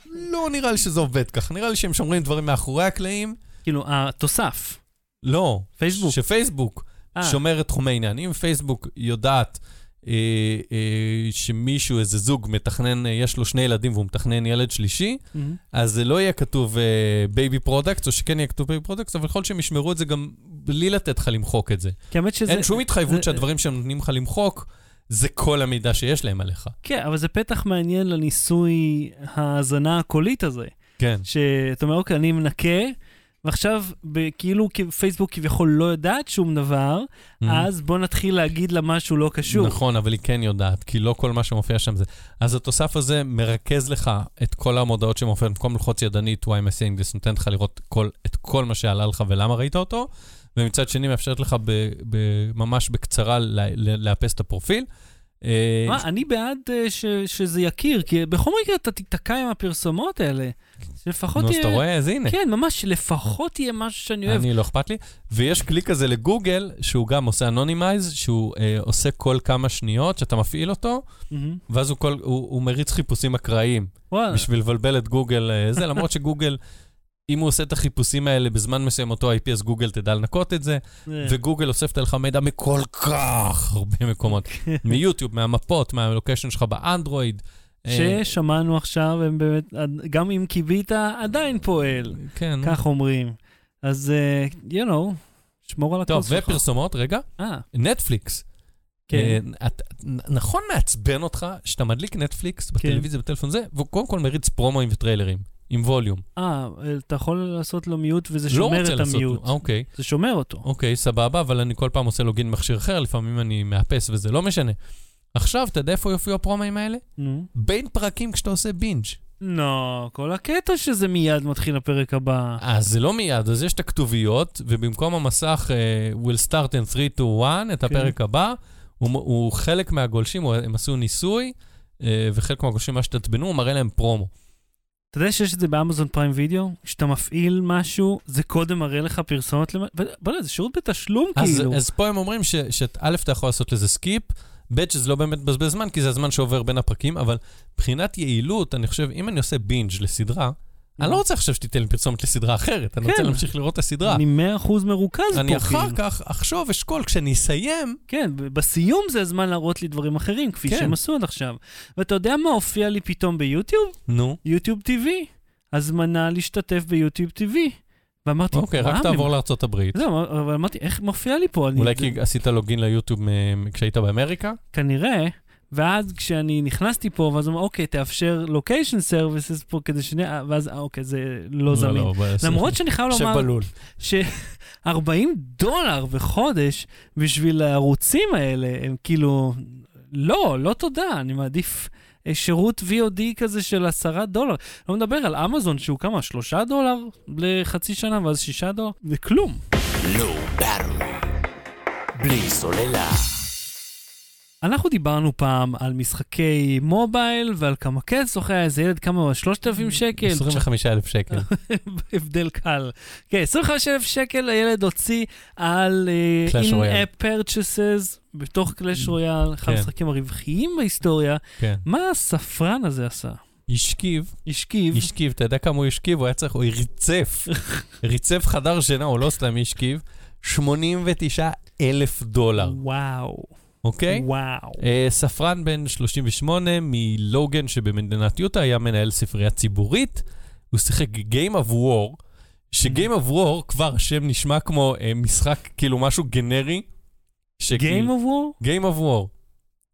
לא נראה לי שזה עובד ככה. נראה לי שהם שומרים דברים מאחורי הקלעים. כאילו, התוסף, לא. פייסבוק. שפייסבוק אה, שומר את תחומי העניין. אם פייסבוק יודעת שמישהו, איזה זוג, מתכנן, אה, יש לו שני ילדים והוא מתכנן ילד שלישי, מהמם. אז זה לא יהיה כתוב baby product, או שכן יהיה כתוב baby product, אבל יכול להיות שהם ישמרו את זה גם בלי לתת לך למחוק את זה. כי האמת שזה... אין שום התחייבות זה- שהדברים שהם נותנים לך למחוק, זה כל המידע שיש להם עליך. כן, אבל זה פתח מעניין לניסוי ההאזנה הקולית הזה. כן. שאתה אומר, אוקיי, אני מנקה, ועכשיו, כאילו פייסבוק כביכול לא יודעת שום דבר, Mhm. אז בוא נתחיל להגיד לה משהו לא קשור. נכון, אבל היא כן יודעת, כי לא כל מה שמופיע שם זה. אז התוסף הזה מרכז לך את כל המודעות שמופיעות, במקום ללחוץ ידנית, why am I saying this, נותן לך לראות כל, את כל מה שעלה לך ולמה ראית אותו, ומצד שני מאפשרת לך ב, ב, ממש בקצרה ל, ל, לאפס את הפרופיל. אה, מה, אני בעד אה, ש, שזה יכיר, כי בכל מקרה אתה תיתקע עם הפרסומות האלה. שלפחות נו, אז יהיה... אתה רואה? אז הנה. כן, ממש, לפחות יהיה משהו שאני אוהב. אני לא אכפת לי. ויש כלי כזה לגוגל, שהוא גם עושה anonymize, שהוא אה, עושה כל כמה שניות שאתה מפעיל אותו. ואז הוא, כל, הוא, הוא מריץ חיפושים אקראיים, וואלה. בשביל לבלבל את גוגל אה, זה, למרות שגוגל, אם הוא עושה את החיפושים האלה בזמן מסוים אותו IP, אז גוגל תדע לנקות את זה, אה, וגוגל אוספת לך מידע מכל כך הרבה מקומות, מיוטיוב, מהמפות, מהלוקיישן שלך באנדרואיד. אה, ששמענו עכשיו, הם באמת, גם אם קיווית, עדיין פועל, כן. כך אומרים. אז, אה, you know, שמור על טוב, הכוס שלך. ופרסומות, רגע, אה, נטפליקס. כן. אה, את- נכון מעצבן אותך שאתה מדליק נטפליקס בטלוויזיה, בטלפון זה, והוא קודם כל מריץ פרומואים וטריילרים, עם ווליום. אה, אתה יכול לעשות לו מיוט וזה לא שומר את. המיוט. לו. אוקיי, זה שומר אותו. אוקיי, סבבה, אבל אני כל פעם עושה לוגין מכשיר אחר, לפעמים אני מאפס וזה לא משנה. עכשיו, אתה יודע איפה יופיעו הפרומואים האלה? נו. בין פרקים כשאתה עושה בינג'. לא, כל הקטע שזה מיד מתחיל הפרק הבא. אז זה לא מיד, אז יש את הכתוביות, ובמקום המסך uh, will start in 3 to 1, את הפרק הבא, הוא, הוא חלק מהגולשים, הוא, הם עשו ניסוי, uh, וחלק מהגולשים, מה שהתעצבנו, הוא מראה להם פרומו. אתה יודע שיש את זה ב Amazon Prime Video? כשאתה מפעיל משהו, זה קודם מראה לך פרסומות למ... בוא'נה, זה שירות בתשלום אז, כאילו. אז פה הם אומרים שא', אתה יכול לעשות לזה skip, ב', שזה לא באמת מבזבז זמן, כי זה הזמן שעובר בין הפרקים, אבל מבחינת יעילות, אני חושב, אם אני עושה בינג' לסדרה, אני לא רוצה עכשיו שתיתן לי פרסומת לסדרה אחרת, אני רוצה כן. להמשיך לראות את הסדרה. אני מאה אחוז מרוכז פה, אני אחר כאילו. כך אחשוב, אשכול, כשאני אסיים, כן, בסיום זה הזמן להראות לי דברים אחרים, כפי כן. שהם עשו עד עכשיו. ואתה יודע מה הופיע לי פתאום ביוטיוב? נו, YouTube TV. הזמנה להשתתף ב YouTube TV. ואמרתי, אוקיי, רק תעבור לארצות הברית. זהו, אבל אמרתי, איך מופיע לי פה? אולי כי עשית login ליוטיוב מ- כשהיית באמריקה? כנראה, ואז כשאני נכנסתי פה, ואז הוא אמר, אוקיי, תאפשר location services פה כדי שני... אה, ואז, אה, אוקיי, זה לא זמין. באסה. למרות שאני חייב לומר בלול. ש-40 דולר בחודש בשביל הערוצים האלה, הם כאילו, לא, לא תודה, אני מעדיף אה, שירות VOD כזה של עשרה דולר. לא מדבר על אמזון שהוא כמה, שלושה דולר לחצי שנה ואז שישה דולר? זה כלום. Battery. בלי סוללה. אנחנו דיברנו פעם על משחקי מובייל ועל כמה כסף היה איזה ילד, כמה, 3,000 שקל? 25,000 שקל. *laughs* הבדל קל. כן, 25,000 שקל הילד הוציא על אה, in-app purchases בתוך קלאש רויאל, אחד כן. המשחקים הרווחיים בהיסטוריה. כן. מה הספרן הזה עשה? השכיב, השכיב. השכיב, אתה יודע כמה הוא השכיב? הוא היה צריך, הוא ריצף. *laughs* ריצף חדר שינה, הוא לא סתם השכיב. 89 אלף דולר, וואו. אוקיי? וואו. אה, ספרן בן 38 מלוגן שבמדינת יוטה, היה מנהל ספרייה ציבורית. הוא שיחק Game of War, ש-Game of War כבר השם נשמע כמו אה, משחק, כאילו משהו גנרי. Game of War? Game of War.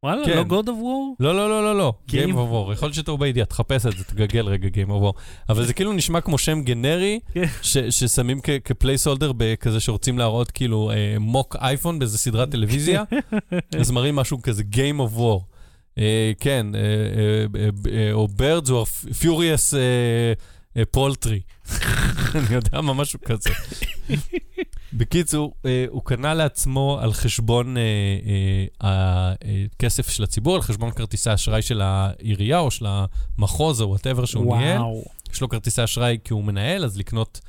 וואלה, כן. לא God of War? לא, לא, לא, לא, לא. Game- Game of War. *laughs* יכול להיות שטעו בידיעה, תחפש את זה, תגגל רגע Game of War. אבל זה כאילו נשמע כמו שם גנרי, כן. ש- ששמים כ- כפלייסהולדר בכזה שרוצים להראות כאילו מוק אייפון באיזה סדרת טלוויזיה, *laughs* אז מראים משהו כזה Game of War. אה, כן, אה, אה, אה, אה, או Birds או Furious אה, אה, Poultry. *laughs* אני יודע מה, משהו כזה. בקיצור, אה, הוא קנה לעצמו על חשבון אה, אה, הכסף של הציבור, על חשבון כרטיסי האשראי של העירייה או של המחוז או וואטאבר שהוא ניהל. וואו. יש לו כרטיסי אשראי כי הוא מנהל, אז לקנות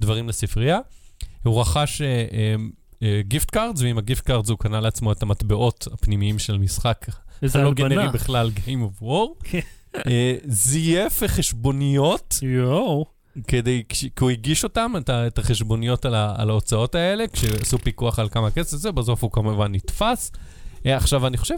דברים לספרייה. הוא רכש gift cards, ועם ה gift cards הוא קנה לעצמו את המטבעות הפנימיים של משחק הלא גנרי. בכלל, Game of War. כן. אה, זייף חשבוניות, יואו. כדי, כי הוא הגיש אותם, את, את החשבוניות על, ה, על ההוצאות האלה, כשעשו פיקוח על כמה כסף זה, בסוף הוא כמובן נתפס. אה, עכשיו, אני חושב,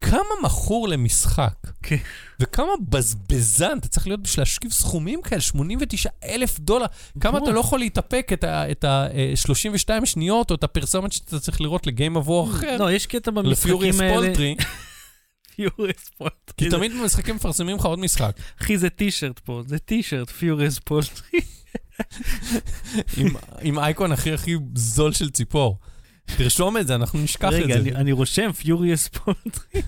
כמה מכור למשחק, כן. וכמה בזבזן אתה צריך להיות בשביל להשכיב סכומים כאלה, 89 אלף דולר, כמה אתה לא יכול להתאפק את ה-32 שניות, או את הפרסומת שאתה צריך לראות ל game עבור אחר, לא, יש קטע במשחקים האלה. פולטרי, פיוריוס פולטרי. כי תמיד במשחקים מפרסמים לך עוד משחק. אחי, זה טישרט פה, זה T-shirt, Furious Poultry. עם, אייקון הכי הכי זול של ציפור. תרשום את זה, אנחנו נשכח רגע, את זה. אני רושם Furious Poultry.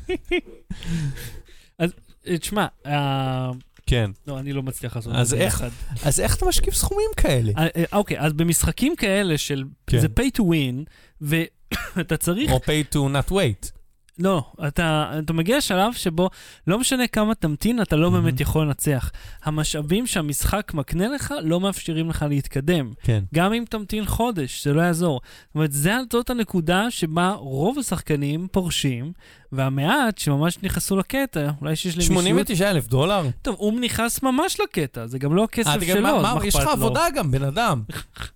אז אה, תשמע, אה, כן. לא, אני לא מצליח לעשות את זה איך- יחד. אז איך אתה משקיף סכומים כאלה? אה, אוקיי, אז במשחקים כאלה של, כן. זה pay to win, ואתה *coughs* צריך, או pay to not wait. לא, אתה, אתה מגיע לשלב שבו לא משנה כמה תמתין, אתה לא מהמם. באמת יכול לנצח. המשאבים שהמשחק מקנה לך לא מאפשרים לך להתקדם. כן. גם אם תמתין חודש, זה לא יעזור. זאת אומרת, זה- זאת הנקודה שבה רוב השחקנים פורשים, והמעט שממש נכנסו לקטע, אולי שיש להם 89 אלף דולר? טוב, הוא נכנס ממש לקטע, זה גם לא הכסף אה, שלו, מה- אז מה- מה יש לך אכפת לו? עבודה גם, בן אדם.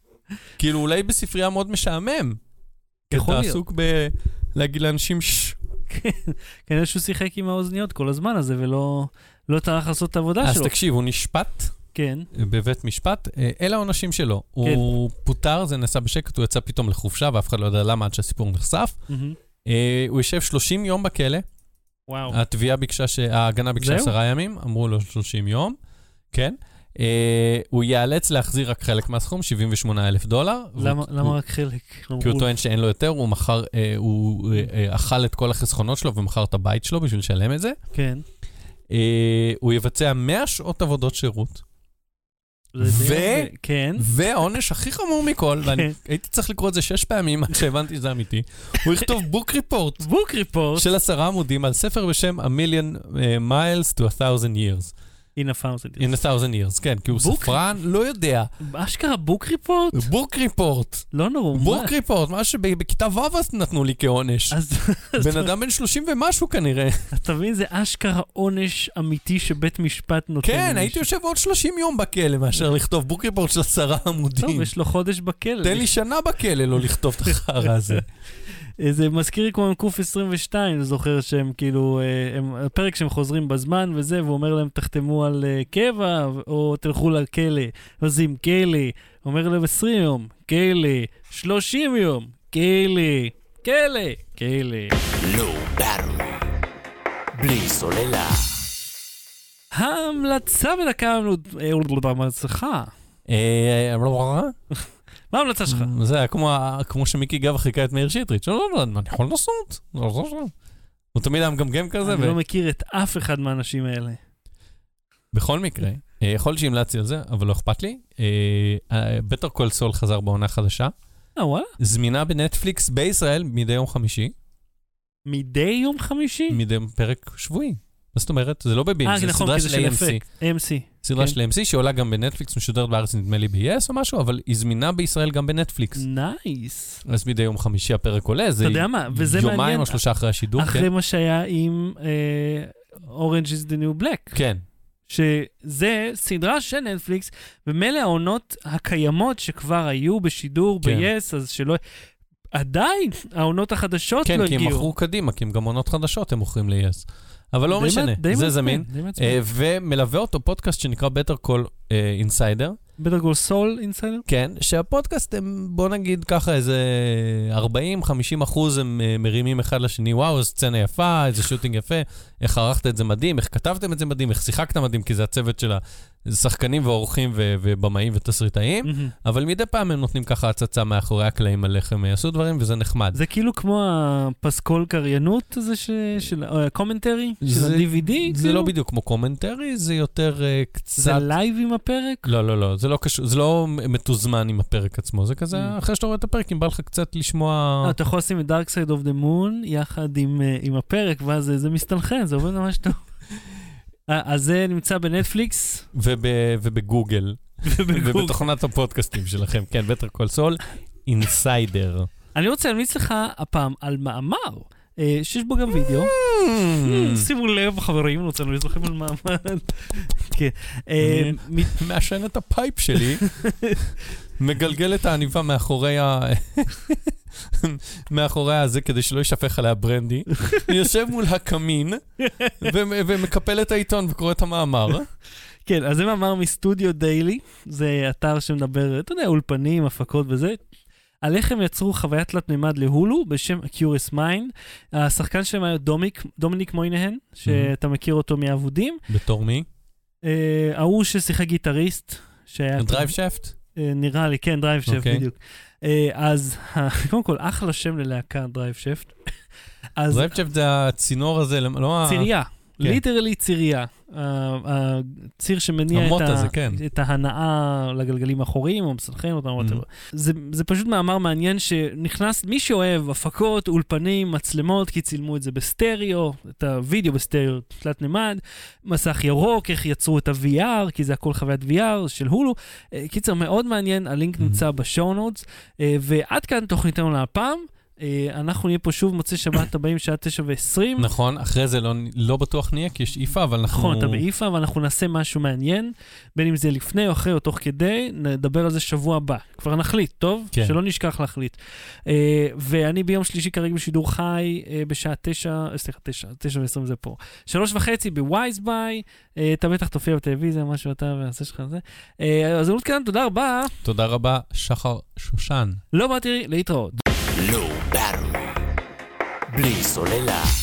*laughs* כאילו, אולי בספרייה מאוד משעמם. יכול אתה להיות. עסוק בלהגיד לאנשים *laughs* כנראה שהוא שיחק עם האוזניות כל הזמן הזה, ולא לא טרח לעשות את העבודה אז שלו. תקשיב, הוא נשפט כן, בבית משפט, אה, אלה העונשים שלו. כן. הוא פוטר, זה נעשה בשקט, הוא יצא פתאום לחופשה, ואף אחד לא יודע למה עד שהסיפור נחשף. אה, הוא יושב 30 יום בכלא, וואו. התביעה ביקשה, ש- ההגנה ביקשה? עשרה ימים, אמרו לו 30 יום, כן. אה, הוא ייאלץ להחזיר רק חלק מהסכום, 78 אלף דולר. למה למה רק חלק? כי הוא טוען שאין לו יותר, הוא מכר, אה, הוא אה, אה, אכל את כל החסכונות שלו ומכר את הבית שלו בשביל לשלם את זה. כן. אה, הוא יבצע 100 שעות עבודות שירות, ו-. כן. והעונש הכי חמור מכל, *laughs* ואני כן. הייתי צריך לקרוא את זה שש פעמים עד שהבנתי שזה אמיתי, הוא יכתוב בוק ריפורט בוק ריפורט. של עשרה עמודים על ספר בשם A Million Miles to a Thousand Years. In a thousand. In a thousand years, כן, כי הוא בוק? ספרן, לא יודע. אשכרה בוק ריפורט? בוק ריפורט. לא נורא. בוק ריפורט, מה שבכיתה ו' נתנו לי כעונש. אז בן אדם בן 30 ומשהו כנראה. *laughs* אתה מבין, זה אשכרה עונש אמיתי שבית משפט נותן. כן. הייתי יושב עוד 30 יום בכלא מאשר לכתוב בוק ריפורט של עשרה טוב, עמודים. יש לו חודש בכלא. תן לי שנה בכלא לא לכתוב את החרא הזה. *laughs* זה מזכיר לי כמו עם קוף 22, אני זוכר שהם כאילו, אה, הם, הפרק שהם חוזרים בזמן וזה, והוא אומר להם, תחתמו על אה, קבע, או תלכו לכלא. אז עם כלא, אומר להם 20 יום, כלא, 30 יום, כלא, כלא, כלא. לואו באטרי. בלי סוללה. ההמלצה בדקה, אה. אה, מה ההמלצה שלך? זה היה כמו כמו שמיקי גב חיכה את מאיר שטרית. לא, לא, אני יכול לנסות. לא, לא, לא. הוא תמיד היה מגמגם כזה. אני לא מכיר את אף אחד מהאנשים האלה. בכל מקרה, אה, יכול להיות שהמלצתי על זה, אבל לא אכפת לי. בטר קול סול חזר בעונה חדשה. אה, וואלה? זמינה בנטפליקס בישראל מדי יום חמישי, מדי יום חמישי? מדי פרק שבועי. מה זאת אומרת? זה לא בבין, אה, זה נכון, סדרה כי זה של של AMC. אפקט. AMC. סדרה כן. של AMC שעולה גם בנטפליקס, משודרת בארץ נדמה לי ב-yes או משהו, אבל היא זמינה בישראל גם בנטפליקס. נייס. אז מדי יום חמישי הפרק עולה, זה יומיים או שלושה אחרי השידור, אחרי כן? מה שהיה עם אה, Orange is the New Black, כן, שזה סדרה של נטפליקס, ומילא העונות הקיימות שכבר היו בשידור כן. ב-yes, אז שלא... עדיין, העונות החדשות כן, לא כי הם הגיעו. מכרו קדימה, כי הם גם עונות חדשות הם מוכרים ל-yes. אבל לא משנה, די זה זמין. אה, ומלווה אותו פודקאסט שנקרא Better Call אה, Insider, בטר גול סול אינסיידר? כן, שהפודקאסט הם, בוא נגיד ככה, איזה 40-50 אחוז הם אה, מרימים אחד לשני, וואו, איזו סצנה יפה, איזה שוטינג יפה, איך ערכת את זה מדהים, איך כתבתם את זה מדהים, איך שיחקת מדהים, כי זה הצוות של השחקנים ועורכים ו- ובמאים ותסריטאים, אבל מדי פעם הם נותנים ככה הצצה מאחורי הקלעים על איך הם עשו דברים, וזה נחמד. זה כאילו כמו הפסקול קריינות הזה ש- של ה commentary, של זה- ה-DVD? זה לא בדיוק כמו commentary, זה יותר אה, קצת... זה live עם הפרק? לא, לא, לא, זה לא קשור, זה לא מתוזמן עם הפרק עצמו, זה כזה, Mm. אחרי שאתה רואה את הפרק, אם בא לך קצת לשמוע... אה, אתה יכול לשים את Dark Side of the Moon יחד עם, אה, עם הפרק, ואז זה- זה מסתנכרן, זה עובד ממש טוב. *laughs* אה, אז זה נמצא בנטפליקס וב, ובגוגל, *laughs* ובגוגל. ובתוכנת הפודקאסטים שלכם, כן, Better Call Saul, Insider. אני רוצה להמליץ לך הפעם על מאמר, אה, שיש בו גם וידאו. Mm. שימו לב, חברים, אני רוצה להמליץ לכם על מאמר. *laughs* כן. אה, מעשן את ה pipe שלי, *laughs* מגלגל את העניבה מאחורי ה... מאחורי הזה כדי שלא יישפך עליה ברנדי, יושב מול הקמין ומקפל את העיתון וקורא את המאמר. כן, אז זה מאמר מ Studio Daily, זה אתר שמדבר, אתה יודע, אולפנים, הפקות וזה. על איך הם יצרו חוויית תלת מימד להולו בשם Curious Mind. השחקן שלהם היה דומיק, דומיניק מונהאן, שאתה מכיר אותו מאבודים. בתור מי? אה, ההוא ששיחק גיטריסט, שהיה... Drive Shaft? אה, נראה לי, כן, Drive Shaft, אוקיי. בדיוק. אה, אז *laughs* קודם כל, אחלה שם ללהקה, Drive Shaft. *laughs* Drive זה הצינור הזה, לא ה... צירייה. literally צירייה. ה- הציר שמניע את, ה- הזה, כן. את ההנעה לגלגלים האחוריים, או מסנכרן אותם, Mhm. whatever. זה, זה פשוט מאמר מעניין שנכנס, מי שאוהב הפקות, אולפנים, מצלמות, כי צילמו את זה בסטריאו, את הוידאו בסטריאו תלת מימד, מסך ירוק, איך יצרו את ה-VR, כי זה הכל חוויית VR של הולו. אה, קיצר, מאוד מעניין, הלינק Mhm. נמצא ב show notes. ועד כאן תוכניתנו להפעם. אה, אנחנו נהיה פה שוב מוצאי שבת הבאים, שעה תשע ועשרים. נכון, אחרי זה לא, לא בטוח נהיה, כי יש איפה, אבל אנחנו... נכון, אתה באיפה, ואנחנו נעשה משהו מעניין, בין אם זה לפני או אחרי או תוך כדי, נדבר על זה שבוע הבא. כבר נחליט, טוב? כן. שלא נשכח להחליט. אה, ואני ביום שלישי כרגע בשידור חי, אה, בשעה תשע, אה, סליחה, תשע, תשע ועשרים זה פה. שלוש וחצי בווייז ביי, אה, אתה בטח תופיע בטלוויזיה, משהו אתה והנושא שלך זה. אה, אז רות כאן, תודה רבה. תודה רבה, שחר שושן. לא באתי להתראות. Battery. בלי סוללה.